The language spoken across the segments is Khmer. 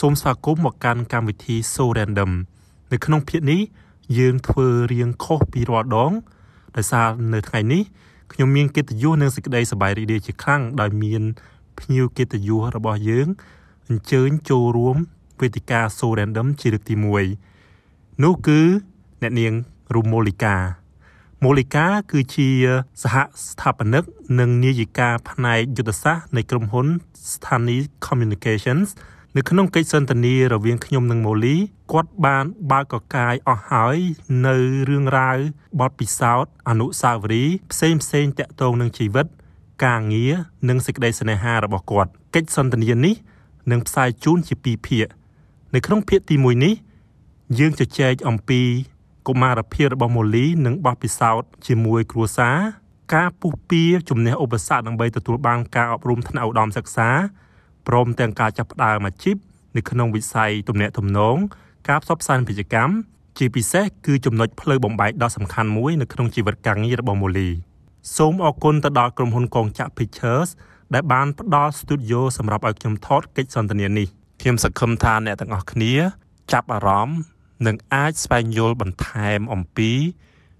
សូមស្វាគមន៍មកកាន់កម្មវិធី So Random នៅក្នុងភាគនេះយើងធ្វើរៀងខុសពីរាល់ដងដោយសារនៅថ្ងៃនេះខ្ញុំមានកិត្តិយសនិងសេចក្តីសប្បាយរីករាយជាខ្លាំងដោយមានភ្ញៀវកិត្តិយសរបស់យើងអញ្ជើញចូលរួមវេទិកា So Random ជាលើកទី1នោះគឺអ្នកនាងរូម៉ូលីកាម៉ូលីកាគឺជាសហស្ថាបនិក និងនាយិកាផ្នែកយុទ្ធសាស្ត្រនៃក្រុមហ៊ុនស្ថានីយ៍ Communications នៅក្នុងកិច្ចសន្ទនារវាងខ្ញុំនិងម៉ូលីគាត់បានបើកកកាយអស់ហើយនៅរឿងរ៉ាវបទពិសោធន៍អនុស្សាវរីយ៍ផ្សេងផ្សេងតាក់ទងនឹងជីវិត ការងារនិងសេចក្តីស្នេហារបស់គាត់កិច្ចសន្ទនានេះនឹងផ្សាយជូនជាពីរភាគនៅក្នុងភាគទី1នេះ យើងជជែកអំពីកុមារភាពរបស់ម៉ូលីនិងបទពិសោធន៍ជាមួយគ្រួសារការពុះពៀជំនះឧបសគ្គដើម្បីទទួលបានការអប់រំថ្នាក់ឧត្តមសិក្សា ព្រមទាំងការចាប់ផ្ដើមអាជីពនៅក្នុងវិស័យទំនាក់ទំនងការផ្សព្វផ្សាយពាណិជ្ជកម្មជាពិសេសគឺចំណុចផ្លូវបំបែកដ៏សំខាន់មួយនៅក្នុងជីវិតការងាររបស់ម៉ូលីសូមអរគុណទៅដល់ក្រុមហ៊ុនកងចក្រ Pictures ដែលបានផ្ដល់ studio សម្រាប់ឲ្យខ្ញុំថតកិច្ចសន្ទនានេះខ្ញុំសង្ឃឹមថាអ្នកទាំងអស់គ្នា ចាប់អារម្មណ៍និងអាចស្វែងយល់បន្ថែមអំពី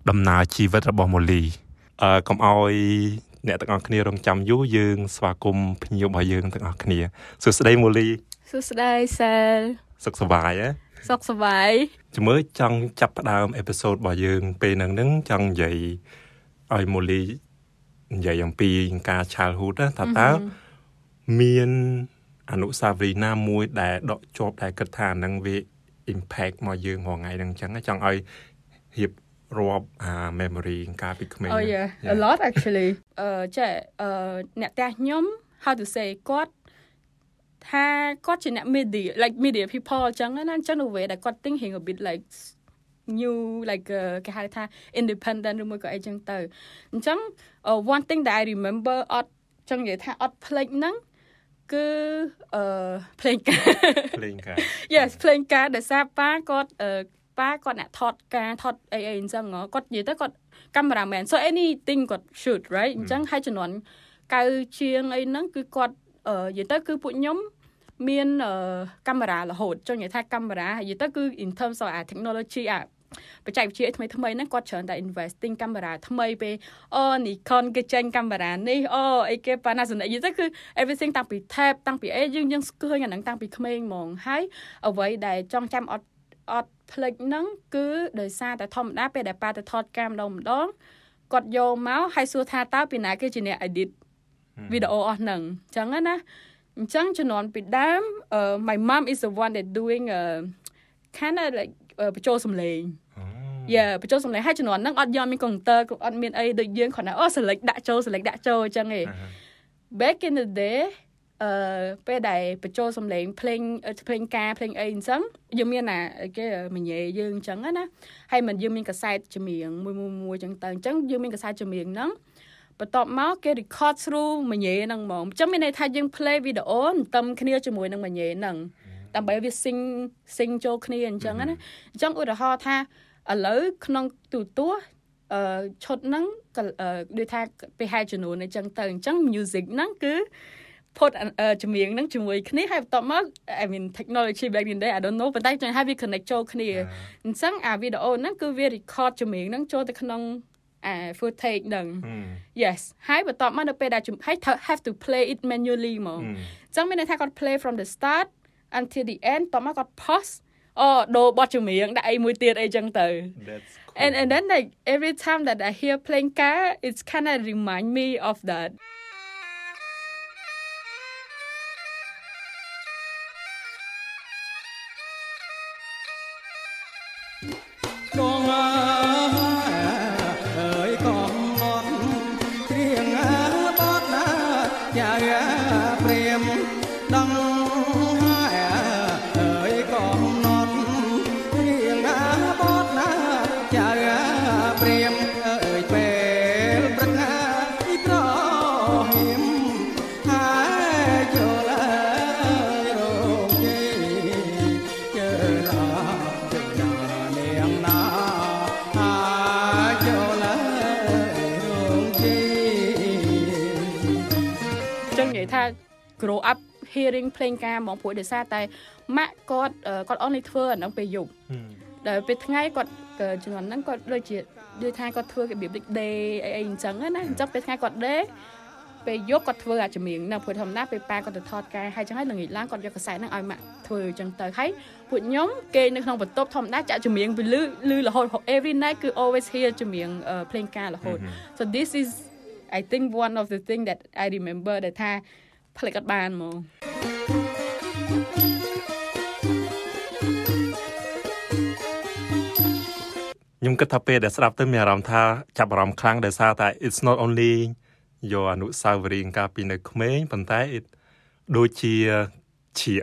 ដំណើរជីវិតរបស់ម៉ូលីអឺកុំឲ្យ អ្នកទាំងអស់គ្នារងចាំយូរយើងស្វាគមន៍ភ្ញៀវរបស់យើងទាំងអស់គ្នាសួស្តីមូលីសួស្តីសែលសុខសប្បាយហ៎សុខសប្បាយជំរឿចង់ចាប់ផ្ដើមអេពីសូតរបស់យើង ពេលហ្នឹងហ្នឹងចង់និយាយឲ្យមូលីនិយាយអំពីការ childhood ណាតើតើមានអនុស្សាវរីយ៍ណាមួយដែលដកជាប់ដែលគិតថាហ្នឹងវា impact មកយើងរាល់ថ្ងៃហ្នឹងអញ្ចឹងចង់ឲ្យរៀប រាប់អា memory កាលពីក្មេង Oh yeah a lot actually អឺចេះអឺអ្នកផ្ទះខ្ញុំ how to say គាត់ថាគាត់ជាអ្នក media like media people អញ្ចឹងណាអញ្ចឹងនៅវេដែលគាត់ think រៀង a bit like new like គេហៅថា independent ឬមួយក៏អីចឹងទៅអញ្ចឹង one thing that I remember អត់ចឹងនិយាយថាអត់ភ្លេចហ្នឹងគឺអឺភ្លេងការភ្លេងការ Yes ភ្លេងការដោយសារប៉ាគាត់អឺ ប៉ាគាត់អ្នកថតការថតអីអីអញ្ចឹងគាត់និយាយទៅគាត់ cameraman so anything គាត់ shoot right អញ្ចឹងហើយជំនាន់កៅជាងអីហ្នឹងគឺគាត់និយាយទៅគឺពួកខ្ញុំមានកាមេរ៉ារហូតចង់និយាយថាកាមេរ៉ានិយាយទៅគឺ in terms of technology អាបច្ចេកវិទ្យាថ្មីថ្មីហ្នឹងគាត់ច្រើនតែ investing កាមេរ៉ាថ្មីពេលអូ Nikon គេចេញកាមេរ៉ានេះអូអីគេ Panasonic យីទៅគឺ everything តាំងពី tab តាំងពីអីយើងយើងស្គាល់អាហ្នឹងតាំងពីក្មេងហ្មងហើយអ្វីដែលចង់ចាំអត់ អត់ផ្លេចហ្នឹងគឺដោយសារតែធម្មតាពេលដែលប៉ាទៅថតកាមម្ដងម្ដងគាត់យកមកហើយសួរថាតើពីណាគេជាអ្នក edit វីដេអូអស់ហ្នឹងអញ្ចឹងណាអញ្ចឹងជំនាន់ពីដើម my mom is the one that doing uh kind of like បញ្ចូលសំឡេងយ៉ាបញ្ចូលសំឡេងហើយជំនាន់ហ្នឹងអត់យកមានកុំព្យូទ័រអត់មានអីដូចយើងគ្រាន់តែអូ select ដាក់ចូល select ដាក់ចូលអញ្ចឹងឯង back in the day អឺពេលដែលបញ្ចូលសំឡេងភ្លេងភ្លេងការភ្លេងអីអញ្ចឹងយើងមានណាគេមញ៉េយើងអញ្ចឹងណាហើយមិនយើងមានកសែតចម្រៀងមួយមួយមួយអញ្ចឹងទៅអញ្ចឹងយើងមានកសែតចម្រៀងហ្នឹងបន្ទាប់មកគេ record through មញ៉េហ្នឹងហ្មងអញ្ចឹងមានន័យថាយើង play វីដេអូន្ទឹមគ្នាជាមួយនឹងមញ៉េហ្នឹងដើម្បីវា sing sing ចូលគ្នាអញ្ចឹងណាអញ្ចឹងឧទាហរណ៍ថាឥឡូវក្នុងទូទស្សន៍អឺឈុតហ្នឹងដូចថាពេលហែចំនួនអញ្ចឹងទៅអញ្ចឹង music ហ្នឹងគឺ ផុតចម្រៀងហ្នឹងជាមួយគ្នាហើយបន្ទាប់មក I mean technology back in day I don't know ប៉ុន្តែចង់ឲ្យវា connect ចូលគ្នាអញ្ចឹងអាវីដេអូហ្នឹងគឺវា record ចម្រៀងហ្នឹងចូលទៅក្នុងអា footage ហ្នឹង yes ហើយបន្ទាប់មកនៅពេលដែលហើយ have to play it manually ហ្មងអញ្ចឹងមានន័យថាគាត់ play from the start until the end បន្ទាប់មកគាត់ pause អូដូរបទចម្រៀងដាក់អីមួយទៀតអីចឹងទៅ and and then like every time that I hear playing car it's kind of remind me of that grow up hearing ភ្លេងការហ្មងព្រោះដោយសារតែម៉ាក់គាត់គាត់ only ធ្វើអាហ្នឹងពេលយប់ដល់ពេលថ្ងៃគាត់ជំនាន់ហ្នឹងគាត់ដូចជាដូចថាគាត់ធ្វើរបៀបដូច day អីអីអញ្ចឹងណាអញ្ចឹងពេលថ្ងៃគាត់ day ពេលយប់គាត់ធ្វើអាចម្រៀងនៅព្រោះធម្មតាពេលប៉ាគាត់ទៅថតកាយហើយចឹងហើយល្ងាចឡើងគាត់យកកសែតហ្នឹងឲ្យម៉ាក់ធ្វើចឹងទៅហើយពួកខ្ញុំគេនៅក្នុងបន្ទប់ធម្មតាចាក់ចម្រៀងពីលឺលឺរហូត every night គឺ always hear ចម្រៀងភ្លេងការរហូត so this is I think one of the thing that I remember ដែលថា ផ្លេចអត់បានហ្មងខ្ញុំគិតថាពេលដែលស្ដាប់ទៅមានអារម្មណ៍ថាចាប់អារម្មណ៍ខ្លាំងដោយសារតែ it's not only យកអនុស្សាវរីយ៍កាលពីនៅក្មេងប៉ុន្តែដូចជាជា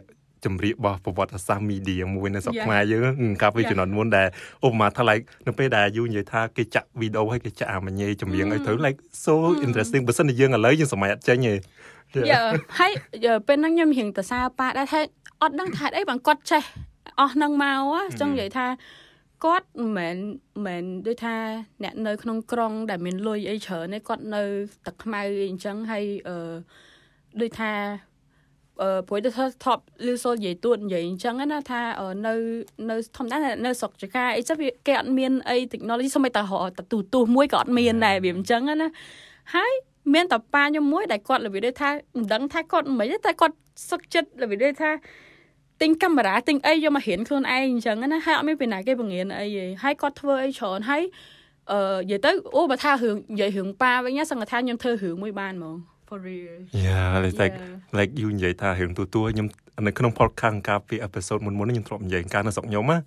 ចម្រៀងរបស់ប្រវត្តិសាស្ត្រមីឌាមួយនៅស្រុកខ្មែរយើងកាលពីជំនាន់មុនដែលឧបមាថា like នៅពេលដែលយូនិយាយថាគេចាក់វីដេអូហើយគេចាក់អាមញ៉េចម្រៀងឲ្យទៅ like so interesting បើសិនជាយើងឥឡូវយើងសម័យអត់ចេញទេ យ៉ាហើយពេលហ្នឹងខ្ញុំរៀងទៅសារប៉ាដែរថាអត់ដឹងថាអីបើគាត់ចេះអស់ហ្នឹងមកចង់និយាយថាគាត់មិនមែនដូចថាអ្នកនៅក្នុងក្រុង ដែលមានលុយអីច្រើនទេគាត់នៅទឹកខ្មៅអីអញ្ចឹងហើយអឺដូចថាអឺព្រោះទៅថប់លឺសូលនិយាយទួតនិយាយអញ្ចឹងណាថានៅនៅធម្មតានៅស្រុកចកាអីចឹងវាគេអត់មានអី technology សូម្បីតែទូទូមួយក៏អត់មានដែរវាអញ្ចឹងណាហើយ មានតែប៉ាខ្ញុំមួយដែលគាត់របៀបដូចថាមិនដឹងថាគាត់មិនទេតែគាត់សុខចិត្តរបៀបដូចថាទិញកាមេរ៉ាទិញអីយកមករៀនខ្លួនឯងអញ្ចឹងណាហើយអត់មានពីណាគេបង្រៀនអីទេហើយគាត់ធ្វើអីច្រើនហើយអឺនិយាយទៅអូបើថារឿងនិយាយរឿងប៉ាវិញសង្កថាខ្ញុំធ្វើរឿងមួយបានហ្មង for real yeah like like you និយាយថារឿងទូទួខ្ញុំនៅក្នុង podcast កាលពី episode មុនមុនខ្ញុំធ្លាប់និយាយការនៅស្រុកខ្ញុំណា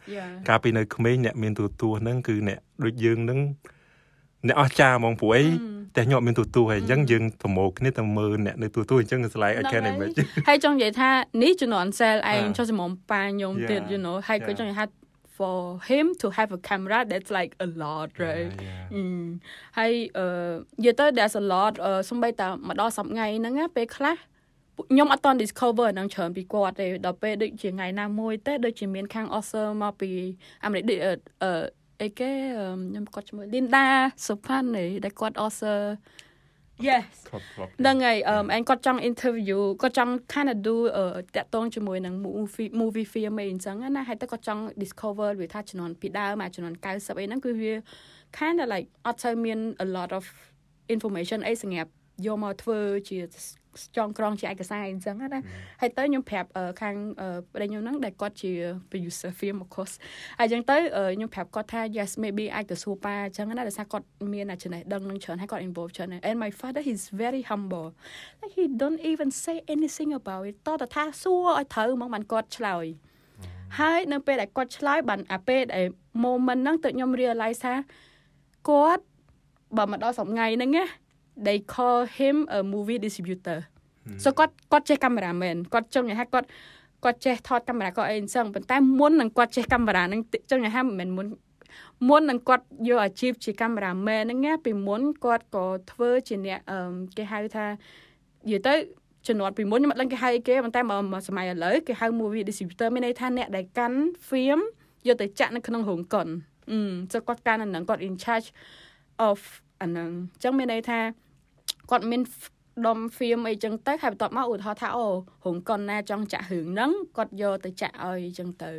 កាលពីនៅក្មេងអ្នកមានទូទួហ្នឹងគឺអ្នកដូចយើងហ្នឹង អ្នកអស្ចារ្យហ្មងព្រោះអីតែខ្ញុំអត់មានទូទួហើយអញ្ចឹងយើងប្រមូលគ្នាទៅមើលអ្នកនៅទូទួអញ្ចឹងស្លាយ I can image ហើយចង់និយាយថានេះជំនាន់ cell ឯងចុះសម្មុំប៉ាខ្ញុំទៀត you know ហើយក៏ចង់និយាយថា for him to have a camera that's like a lot right ហើយអឺនិយាយទៅ there's a lot សំបីតាមកដល់សប្ងៃហ្នឹងពេលខ្លះខ្ញុំអត់ត discover ហ្នឹងច្រើនពីគាត់ទេដល់ពេលដូចជាថ្ងៃណាមួយទេដូចជាមានខាង author មកពីអាមេរិកដូច អឺអីគេខ្ញុំគាត់ឈ្មោះ Linda Sopan ដែលគាត់ author Yes ហ្នឹងហើយអឺអញគាត់ចង់ interview គាត់ចង់ kind of do តាក់ទងជាមួយនឹង movie movie film អីអញ្ចឹងណាហើយទៅគាត់ចង់ discover វាថាជំនាន់ពីដើមមកជំនាន់90អីហ្នឹងគឺវា kind of like អត់សូវមាន a lot of information អីសម្រាប់យកមកធ្វើជា ចងក្រងជាឯកសារអញ្ចឹងណាហើយទៅខ្ញុំប្រាប់ខាងប្តីខ្ញុំហ្នឹងដែលគាត់ជា producer film of course ហើយអញ្ចឹងទៅខ្ញុំប្រាប់គាត់ថា yes maybe អាចទៅសួរប៉ាអញ្ចឹងណាដោយសារគាត់មានអាចំណេះដឹងនឹងច្រើនហើយគាត់ involve ច្រើន and my father he's very humble like he don't even say anything about it តើថាសួរឲ្យត្រូវហ្មងបានគាត់ឆ្លើយហើយនៅពេលដែលគាត់ឆ្លើយបានអាពេលដែល moment ហ្នឹងទៅខ្ញុំ realize ថាគាត់បើមកដល់សម្ងាយហ្នឹងណា they call him a movie distributor so គាត់គាត់ចេះកាមេរ៉ាមែនគាត់ចង់និយាយថាគាត់គាត់ចេះថតកាមេរ៉ាគាត់អីអញ្ចឹងប៉ុន្តែមុននឹងគាត់ចេះកាមេរ៉ាហ្នឹងចង់និយាយថាមិនមែនមុនមុននឹងគាត់យកអាជីពជាកាមេរ៉ាមែនហ្នឹងណាពីមុនគាត់ក៏ធ្វើជាអ្នកគេហៅថានិយាយទៅជំនាន់ពីមុនខ្ញុំអត់ដឹងគេហៅអីគេប៉ុន្តែមកសម័យឥឡូវគេហៅ movie distributor មានន័យថាអ្នកដែលកាន់ film យកទៅចាក់នៅក្នុងរោងកុនអឺចឹងគាត់កាន់អាហ្នឹងគាត់ in charge of អាហ្នឹងអញ្ចឹងមានន័យថា គាត់មានដុំ film អីចឹងទៅហើយបន្ទាប់មកឧទាហរណ៍ថាអូរោងកុនណាចង់ចាក់រឿងហ្នឹងគាត់យកទៅចាក់ឲ្យចឹងទៅ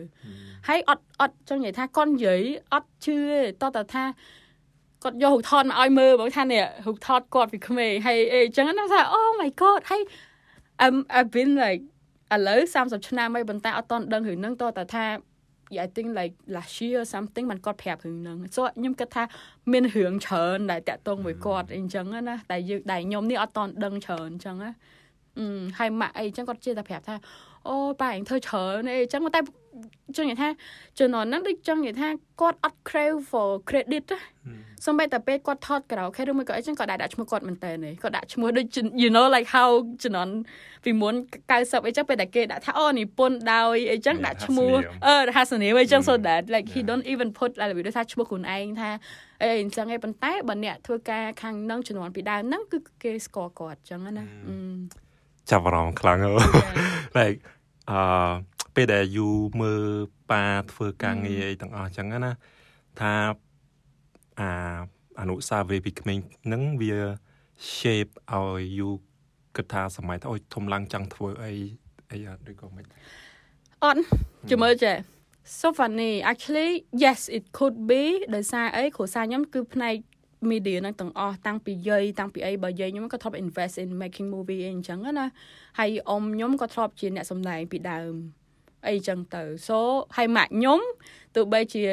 ហើយអត់អត់ចង់និយាយថាគាត់និយាយអត់ជឿទេតើតើថាគាត់យករូបថតមកឲ្យមើលបងថានេះរូបថតគាត់ពីក្មេងហើយអីចឹងណាថា Oh my god ហើយ I'm I've been like ឥឡូវ30ឆ្នាំហើយប៉ុន្តែអត់តន់ដឹងរឿងហ្នឹងតើតើថា yeah I think like last year or something มันគាត់ប្រាប់រឿងហ្នឹង so ខ្ញុំគិតថាមានរឿងច្រើនដែលតាក់ទងមួយគាត់អីចឹងណាតែយើងដែលខ្ញុំនេះអត់តន់ដឹងច្រើនចឹងណាអឺហើយម៉ាក់អីចឹងគាត់ជឿតែប្រាប់ថា អូប៉ាឯងធ្វើច្រើនអីចឹងតែចង់និយាយថាជំនាន់ហ្នឹងដូចចង់និយាយថាគាត់អត់ crave for credit សូម្បីតែពេលគាត់ថតក្រៅខេឬមួយក៏អីចឹងគាត់ដាក់ឈ្មោះគាត់មែនតើគាត់ដាក់ឈ្មោះដូច you know like how ជំនាន់ពីមុន90អីចឹងពេលតែគេដាក់ថាអូនិពន្ធដោយអីចឹងដាក់ឈ្មោះអឺហាសនាអីចឹង so that like he don't even put ឡើយវាថាឈ្មោះខ្លួនឯងថាអីអញ្ចឹងឯងប៉ុន្តែបើអ្នកធ្វើការខាងនឹងជំនាន់ពីដើមហ្នឹងគឺគេស្គាល់គាត់ចឹងណា ចាប់អារម្មណ៍ខ្លាំង like អឺពេលដែលយូមើលប៉ាធ្វើការងារអីទាំងអស់ចឹងណាថាអាអនុសាវរីយ៍ពីក្មេងហ្នឹងវា shape ឲ្យយូគិតថាសម័យថាអូយធំឡើងចង់ធ្វើអីអីអត់ឬក៏មិនអត់ជំរឿចេះ so funny actually yes it could be ដោយសារអីគ្រួសារខ្ញុំគឺផ្នែក media ហ្នឹងទាំងអស់តាំងពីយាយតាំងពីអីបើយាយខ្ញុំក៏ធ្លាប់ invest in making movie អីអញ្ចឹងណាហើយអ៊ំខ្ញុំក៏ធ្លាប់ជាអ្នកសម្ដែងពីដើមអីចឹងទៅ so ហើយម៉ាក់ខ្ញុំទោះបីជា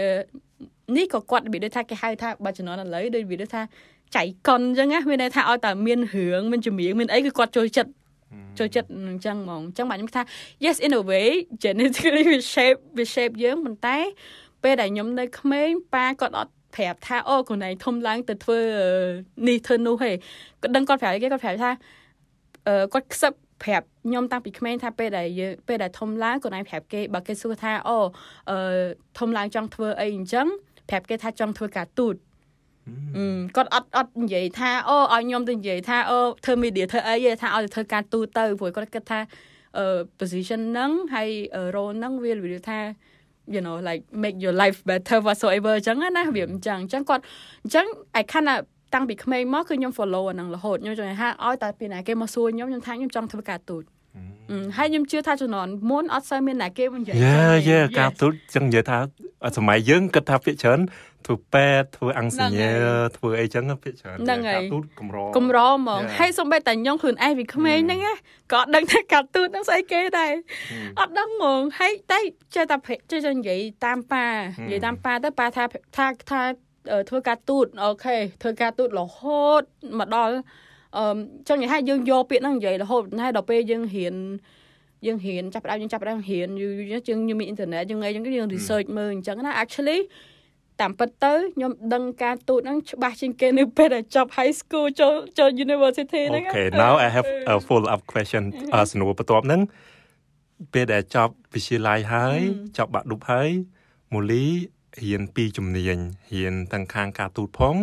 នេះក៏គាត់និយាយថាគេហៅថាបើជំនាន់ឥឡូវដូចនិយាយថាចៃកុនអញ្ចឹងណាមានន័យថាឲ្យតែមានរឿងមានចម្រៀងមានអីគឺគាត់ចូលចិត្តចូលចិត្តអញ្ចឹងហ្មងអញ្ចឹងបាទខ្ញុំថា yes in a way genetically we shape we shape យើងប៉ុន្តែពេលដែលខ្ញុំនៅក្មេងប៉ាគាត់អត់ ប្រាប់ថាអូខ្លួនឯងធំឡើងទៅធ្វើនេះធ្វើនោះហេគាត់ដឹងគាត់ប្រាប់គេគាត់ប្រាប់ថាអឺគាត់ខ្សឹបប្រាប់ខ្ញុំតាំងពីក្មេងថាពេលដែលយើងពេលដែលធំឡើងខ្លួនឯងប្រាប់គេបើគេសួរថាអូអឺធំឡើងចង់ធ្វើអីអញ្ចឹងប្រាប់គេថាចង់ធ្វើការទូតគាត់អត់អត់និយាយថាអូឲ្យខ្ញុំទៅនិយាយថាអូធ្វើ media ធ្វើអីទេថាឲ្យទៅធ្វើការទូទៅព្រោះគាត់គិតថាអឺ position ហ្នឹងហើយ role ហ្នឹងវាវាថា you know like make your life better whatsoever អញ្ចឹងណាវាអញ្ចឹងអញ្ចឹងគាត់អញ្ចឹង I kind of តាំងពីក្មេងមកគឺខ្ញុំ follow អាហ្នឹងរហូតខ្ញុំចង់ថាឲ្យតែពីណាគេមកសួរខ្ញុំខ្ញុំថាខ្ញុំចង់ធ្វើការទូត ហើយខ្ញុំជឿថាជំនាន់មុនអត់សូវមានណាគេមកនិយាយយេយេការទូតចឹងនិយាយថាសម័យយើងគិតថាពាក្យច្រើនធ្វើពេទ្យធ្វើអង្គសញ្ញាធ្វើអីចឹងពាក្យច្រើនការទូតកម្រកម្រហ្មងហើយសូម្បីតែខ្ញុំខ្លួនឯងពីក្មេងហ្នឹងក៏អត់ដឹងថាការទូតហ្នឹងស្អីគេដែរអត់ដឹងហ្មងហើយតែចេះតែចេះតែនិយាយតាមប៉ានិយាយតាមប៉ាទៅប៉ាថាថាថាធ្វើការទូតអូខេធ្វើការទូតរហូតមកដល់ អឺចឹងនិយាយថាយើងយកពាក្យហ្នឹងនិយាយរហូតហើយដល់ពេលយើងរៀនយើងរៀនចាប់ផ្ដើមយើងចាប់ផ្ដើមរៀនយើងយើងមានអ៊ីនធឺណិតយើងអីចឹងយើង research មើលអញ្ចឹងណា actually តាមពិតទៅខ្ញុំដឹងការទូតហ្នឹងច្បាស់ជាងគេនៅពេលដែលចប់ high school ចូលចូល university ហ្នឹង Okay now I have a follow up question សំណួរបន្ទាប់ហ្នឹងពេលដែលចប់វិទ្យាល័យហើយចប់បាក់ឌុបហើយមូលីរៀនពីជំនាញរៀនទាំងខាងការទូតផង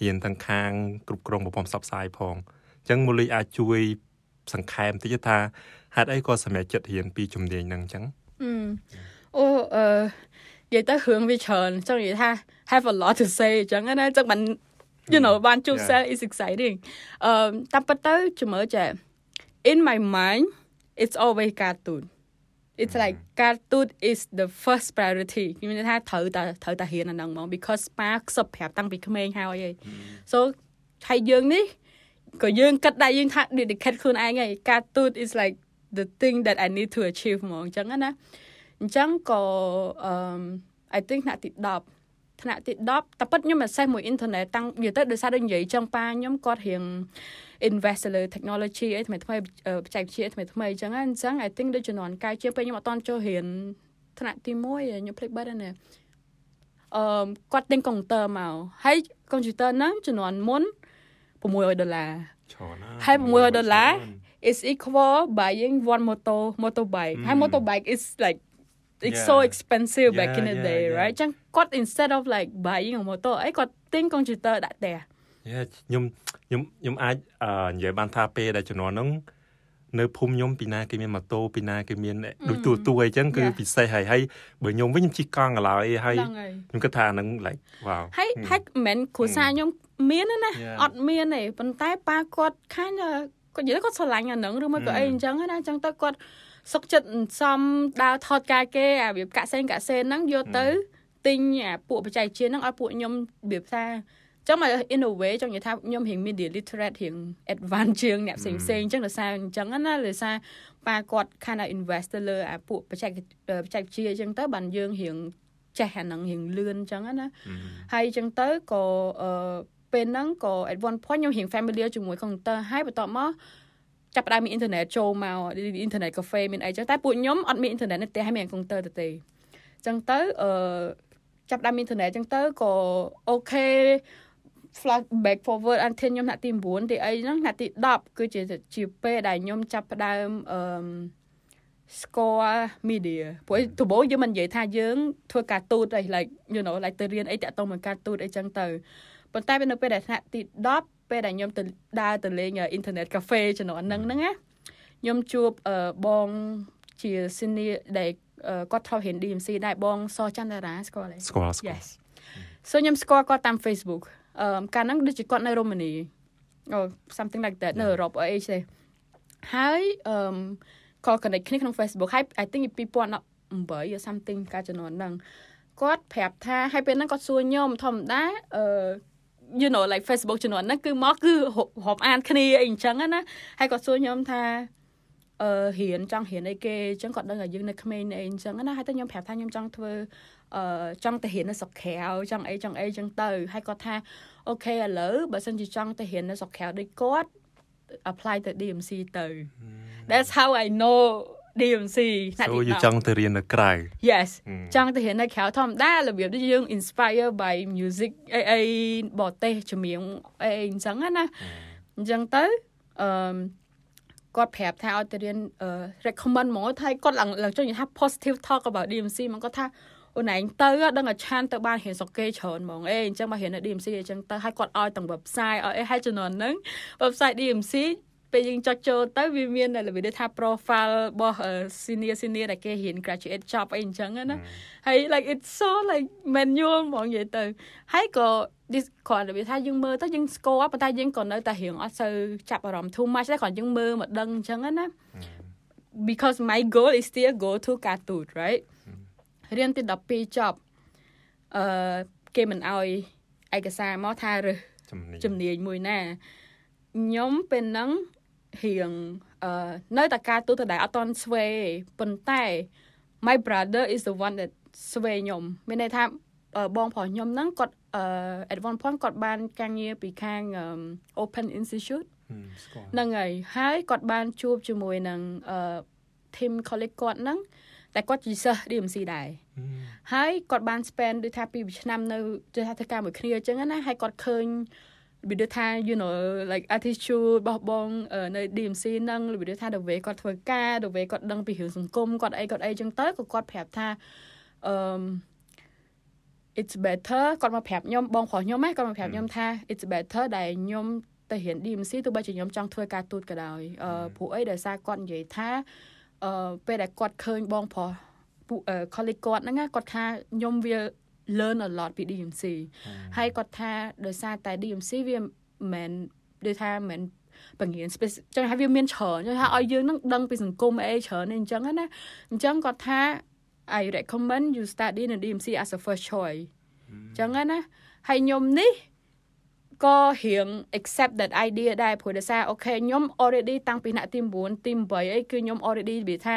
រៀនទាំងខាងគ្រប់គ្រងប្រព័ន្ធផ្សព្វផ្សាយផង អញ្ចឹងមូលីអាចជួយសង្ខេបបន្តិចថាហេតុអីក៏សម្រេចចិត្តរៀនពីជំនាញហ្នឹងអញ្ចឹងអូអឺនិយាយទៅរឿងវាច្រើនចង់និយាយថា have a lot to say អញ្ចឹងណាចឹងបាន you know បានជួប sell is exciting អឺតាមពិតទៅជំរឿចេះ in my mind it's always ការទូត it's like ការទូត is the first priority ខ្ញុំនិយាយថាត្រូវតែត្រូវតែរៀនអាហ្នឹងហ្មង because ប៉ាខ្សឹបប្រាប់តាំងពីក្មេងហើយហី so ហើយយើងនេះ ក៏យើងគិតដែរយើងថា dedicate ខ្លួនឯងហើយការទូត is like the thing that i need to achieve ហ្មងអញ្ចឹងណាអញ្ចឹងក៏អឺ I think ថ្នាក់ទី10ថ្នាក់ទី10តែពិតខ្ញុំ access មួយ internet តាំងនិយាយទៅដោយសារដូចនិយាយចឹងប៉ាខ្ញុំគាត់រៀង invest លើ technology អីថ្មីថ្មីបច្ចេកវិទ្យាថ្មីថ្មីអញ្ចឹងអញ្ចឹង I think ដូចជំនាន់កាយជាងពេលខ្ញុំអត់តន់ចូលរៀនថ្នាក់ទី1ខ្ញុំភ្លេចបាត់ហើយណាអឺគាត់ទិញកុំព្យូទ័រមកហើយកុំព្យូទ័រហ្នឹងជំនាន់មុន 600ដុល្លារច្រើនណាស់ហើយ600ដុល្លារ is equal buying one motor motorbike ហើយ motorbike is like it's yeah. so expensive back yeah, in the day yeah, right ចឹងគាត់ instead of like buying a motor អីគាត់ទិញ computer ដាក់ផ្ទះយ៉ាខ្ញុំខ្ញុំខ្ញុំអាចនិយាយបានថាពេលដែលជំនាន់ហ្នឹង នៅភូមិខ្ញុំពីណាគេមានម៉ូតូពីណាគេមានដូចទូទួអីចឹងគឺពិសេសហើយហើយបើខ្ញុំវិញខ្ញុំជិះកង់កន្លោយហើយខ្ញុំគិតថាហ្នឹង like wow ហើយហើយមិនមែនគ្រួសារខ្ញុំមានណាអត់មានទេប៉ុន្តែប៉ាគាត់ខាញ់គាត់និយាយគាត់ស្រឡាញ់អាហ្នឹងឬមួយក៏អីអញ្ចឹងណាអញ្ចឹងទៅគាត់សុកចិត្តសំដើរថតការគេអារបៀបកាក់សេនកាក់សេនហ្នឹងយកទៅទិញអាពួកបច្ចេកវិទ្យាហ្នឹងឲ្យពួកខ្ញុំរបៀបថា ចឹងមក in a way ចង់និយាយថាខ្ញុំរៀង media literate រៀង advance ជាងអ្នកផ្សេងផ្សេងអញ្ចឹងដោយសារអញ្ចឹងណាដោយសារប៉ាគាត់ kind of invest ទៅលើអាពួកបច្ចេកបច្ចេកវិទ្យាអញ្ចឹងទៅបានយើងរៀងចេះអាហ្នឹងរៀងលឿនអញ្ចឹងណាហើយអញ្ចឹងទៅក៏អឺពេលហ្នឹងក៏ at one point ខ្ញុំរៀង familiar ជាមួយ computer ហើយបន្ទាប់មកចាប់ផ្ដើមមានអ៊ីនធឺណិតចូលមកអ៊ីនធឺណិតកាហ្វេមានអីចឹងតែពួកខ្ញុំអត់មានអ៊ីនធឺណិតនៅផ្ទះហើយមានកុំព្យូទ័រទៅទេចឹងទៅអឺចាប់ផ្ដើមមានអ៊ីនធឺណិតចឹងទៅក៏អូខេ flash back forward until ខ្ញុំថ្នាក់ទី9ទីអីហ្នឹងថ្នាក់ទី10គឺជាជាពេលដែលខ្ញុំចាប់ផ្ដើមអឺ score media ព្រោះដំបូងយើងមិននិយាយថាយើងធ្វើការទូតអី like you know like ទៅរៀនអីតាក់ទងនឹងការទូតអីចឹងទៅប៉ុន្តែនៅពេលដែលថ្នាក់ទី10ពេលដែលខ្ញុំទៅដើរទៅលេងអ៊ីនធឺណិតកាហ្វេជំនាន់ហ្នឹងហ្នឹងណាខ្ញុំជួបបងជា senior ដែលគាត់ធ្លាប់រៀន DMC ដែរបងសចន្ទរាស្គាល់ទេស្គាល់ស្គាល់ Yes so ខ្ញុំស្គាល់គាត់តាម Facebook អឺកាលហ្នឹងដូចជាគាត់នៅរ៉ូម៉ានីអូ something like that នៅអឺរ៉ុបអីទេហើយអឺក៏ connect គ្នាក្នុង Facebook ហើយ I think 2018 or something កាលជំនាន់ហ្នឹងគាត់ប្រាប់ថាហើយពេលហ្នឹងគាត់សួរខ្ញុំធម្មតាអឺ you know like Facebook ជំនាន់ហ្នឹងគឺមកគឺរាប់អានគ្នាអីអញ្ចឹងណាហើយគាត់សួរខ្ញុំថា អឺរៀនចង់រៀនអីគេអញ្ចឹងគាត់ដឹងថាយើងនៅក្មេងអីអញ្ចឹងណាហើយតែខ្ញុំប្រាប់ថាខ្ញុំចង់ធ្វើអឺចង់ទៅរៀននៅស្រុកក្រៅចង់អីចង់អីអញ្ចឹងទៅហើយគាត់ថាអូខេឥឡូវបើសិនជាចង់ទៅរៀននៅស្រុកក្រៅដូចគាត់ apply ទៅ DMC ទៅ That's how I know DMC ណាត់យូចង់ទៅរៀននៅក្រៅ Yes ចង់ទៅរៀននៅក្រៅធម្មតារបៀបដូចយើង inspire by music អីអីបរទេសចម្រៀងអីអញ្ចឹងណាអញ្ចឹងទៅអឺ គាត់ប្រាប់ថាឲ្យទៅរៀន recommend ហ្មងថាគាត់ឡើងឡើងចង់និយាយថា positive talk about DMC ហ្មងគាត់ថាអូនឯងទៅដឹងតែឆានទៅបានរៀនសុកគេច្រើនហ្មងអេអញ្ចឹងមករៀននៅ DMC អញ្ចឹងទៅឲ្យគាត់ឲ្យទាំង website ឲ្យអីឲ្យជំនាន់ហ្នឹង website DMC ពេលយើងចុចចូលទៅវាមានរបៀបថា profile របស់ senior senior ដែលគេរៀន graduate job អីអញ្ចឹងណាហើយ like it's so like manual ហ្មងនិយាយទៅហើយក៏ this គ្រាន់តែវាថាយើងមើលទៅយើងស្គាល់ប៉ុន្តែយើងក៏នៅតែរៀងអត់សូវចាប់អារម្មណ៍ too much ដែរគ្រាន់យើងមើលមកដឹងអញ្ចឹងណា because my goal is still go to cartoon right រៀនទី12ចប់អឺគេមិនអោយឯកសារមកថារើសជំនាញមួយណាខ្ញុំពេលហ្នឹង រៀងអឺនៅតែការទូទៅដែរអត់តន់ស្វេប៉ុន្តែ my brother is the one that ស្វេខ្ញុំមានន័យថាបងប្រុសខ្ញុំហ្នឹងគាត់អឺ at one point គាត់បានការងារពីខាង Open Institute ហ្នឹងហើយហើយគាត់បានជួបជាមួយនឹងអឺ team colleague គាត់ហ្នឹងតែគាត់ជាសិស្ស DMC ដែរហើយគាត់បាន spend ដូចថា2ឆ្នាំនៅទៅថាធ្វើការមួយគ្នាអញ្ចឹងណាហើយគាត់ឃើញ របៀបថា you know like attitude របស់បងនៅ DMC ហ្នឹងរបៀបថា the way គាត់ធ្វើការ the way គាត់ដឹងពីរឿងសង្គមគាត់អីគាត់អីចឹងទៅក៏គាត់ប្រាប់ថាអឺ it's better គាត់មកប្រាប់ខ្ញុំបងប្រុសខ្ញុំហ៎គាត់មកប្រាប់ខ្ញុំថា it's better ដែលខ្ញុំទៅរៀន DMC ទោះបីជាខ្ញុំចង់ធ្វើការទូតក៏ដោយអឺព្រោះអីដោយសារគាត់និយាយថាអឺពេលដែលគាត់ឃើញបងប្រុសពួក colleague គាត់ហ្នឹងគាត់ថាខ្ញុំវា learn a lot ពី DMC ហើយគាត់ថាដោយសារតែ DMC វាមិនមែនដូចថាមិនបង្រៀន space ចឹងហើយវាមានច្រើនចឹងថាឲ្យយើងនឹងដឹងពីសង្គមអីច្រើនអញ្ចឹងណាអញ្ចឹងគាត់ថា I recommend you study in DMC as a first choice ចឹងណាហើយខ្ញុំនេះក៏រៀង accept that idea ដែរព្រោះដោយសារអូខេខ្ញុំ already តាំងពីថ្នាក់ទី9ទី8អីគឺខ្ញុំ already និយាយថា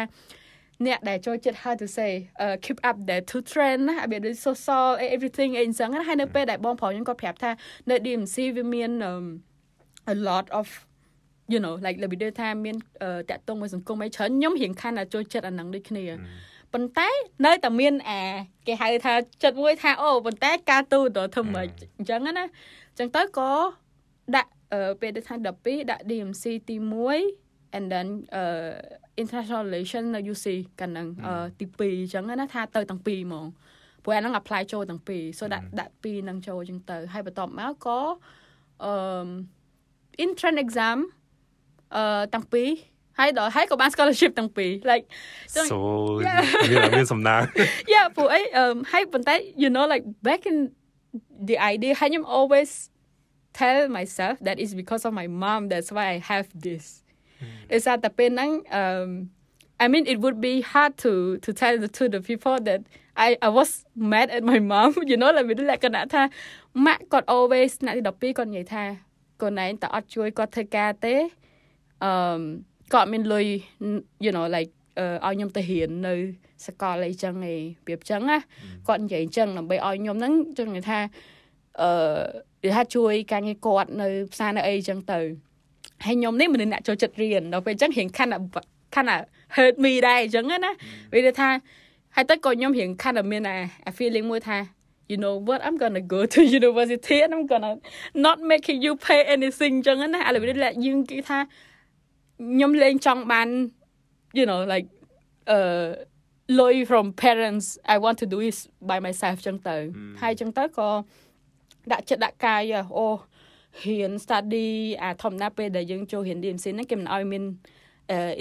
អ្នកដែលចូលចិត្ត how to say uh, keep up the two trend ណារបៀបដូច social everything អីអញ្ចឹងណាហើយនៅពេលដែលបងប្រុសខ្ញុំគាត់ប្រាប់ថានៅ DMC វាមាន um, a lot of you know like របៀបដូចថាមានតាក់ទងមួយសង្គមអីច្រើនខ្ញុំរៀងខាន់តែចូលចិត្តអាហ្នឹងដូចគ្នាប៉ុន្តែនៅតែមានអាគេហៅថាចិត្តមួយថាអូប៉ុន្តែការទូទៅធ្វើម៉េចអញ្ចឹងណាអញ្ចឹងទៅក៏ដាក់ពេលទៅថា12ដាក់ DMC ទី1 and then uh international relation នៅ UC កាលហ្នឹងទី2អញ្ចឹងណាថាទៅទាំងពីរហ្មងព្រោះអាហ្នឹង apply ចូលទាំងពីរ so ដាក់ដាក់ពីរហ្នឹងចូលអញ្ចឹងទៅហើយបន្ទាប់មកក៏អឺ entrance exam អឺទាំងពីរហើយដល់ហើយក៏បាន scholarship ទាំងពីរ like so មានមានសំណាង Yeah ព្រោះអីអឺហើយប៉ុន្តែ you know like back in the idea ហើយខ្ញុំ always tell myself that is because of my mom that's why I have this ដោយសារតែពេលហ្នឹង um I mean it would be hard to to tell the to the people that I I was mad at my mom you know like មានលក្ខណៈថាម៉ាក់គាត់ always ថ្នាក់ទី12គាត់និយាយថាកូនឯងតើអត់ជួយគាត់ធ្វើការទេអឺគាត់មានលុយ you know like ឲ្យខ្ញុំទៅរៀននៅសកលអីចឹងឯងប្រៀបចឹងណាគាត់និយាយអញ្ចឹងដើម្បីឲ្យខ្ញុំហ្នឹងចឹងថាអឺនិយាយថាជួយការងារគាត់នៅផ្សារនៅអីចឹងទៅ ហើយខ្ញុំនេះមនុស្សអ្នកចូលចិត្តរៀនដល់ពេលអញ្ចឹងរៀងខាន់ខាន់ hurt me ដែរអញ្ចឹងណាវាថាហើយទៅក៏ខ្ញុំរៀងខាន់មានអា feeling មួយថា you know what I'm going to go to university and I'm going to not making you pay anything អញ្ចឹងណាឥឡូវនេះយើងគេថាខ្ញុំលេងចង់បាន you know like uh លុយ from parents I want to do it by myself ចឹងទៅហើយចឹងទៅក៏ដាក់ចិត្តដាក់កាយអូ ហ៊ាន study អាធម្មតាពេលដែលយើងចូលរៀន DMC ហ្នឹងគេមិនឲ្យមាន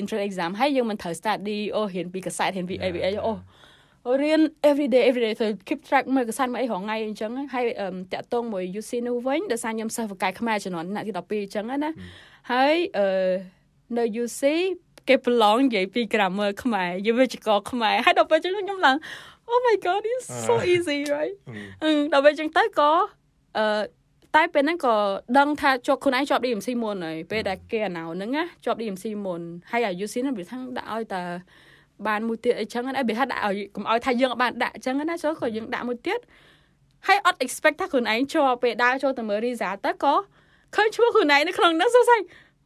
entrance exam ហើយយើងមិនត្រូវ study អូរៀនពីកសែតរៀនពី ABA អូរៀន every day every day ទៅ keep track មើលកសែតមកអីរងថ្ងៃអញ្ចឹងហើយតាក់ទងមួយ UC នោះវិញដោយសារខ្ញុំសិស្សបកាយខ្មែរជំនាន់ថ្នាក់ទី12អញ្ចឹងណាហើយអឺនៅ UC គេប្រឡងនិយាយពី grammar ខ្មែរយើងវិជ្ជាករខ្មែរហើយដល់ពេលចឹងខ្ញុំឡើង Oh my god it's so easy right អឺដល់ពេលចឹងទៅក៏អឺ តែពេលហ្នឹងក៏ដឹងថាជាប់ខ្លួនឯងជាប់ DMC មុនហើយពេលដែលគេអាណៅហ្នឹងណាជាប់ DMC មុនហើយអា UC ហ្នឹងវាថាដាក់ឲ្យតែបានមួយទៀតអីចឹងណាវាថាដាក់ឲ្យកុំឲ្យថាយើងបានដាក់ចឹងណាចូលក៏យើងដាក់មួយទៀតហើយអត់ expect ថាខ្លួនឯងជាប់ពេលដើរចូលទៅមើល result ទៅក៏ឃើញឈ្មោះខ្លួនឯងនៅក្នុងហ្នឹងសួស្ដី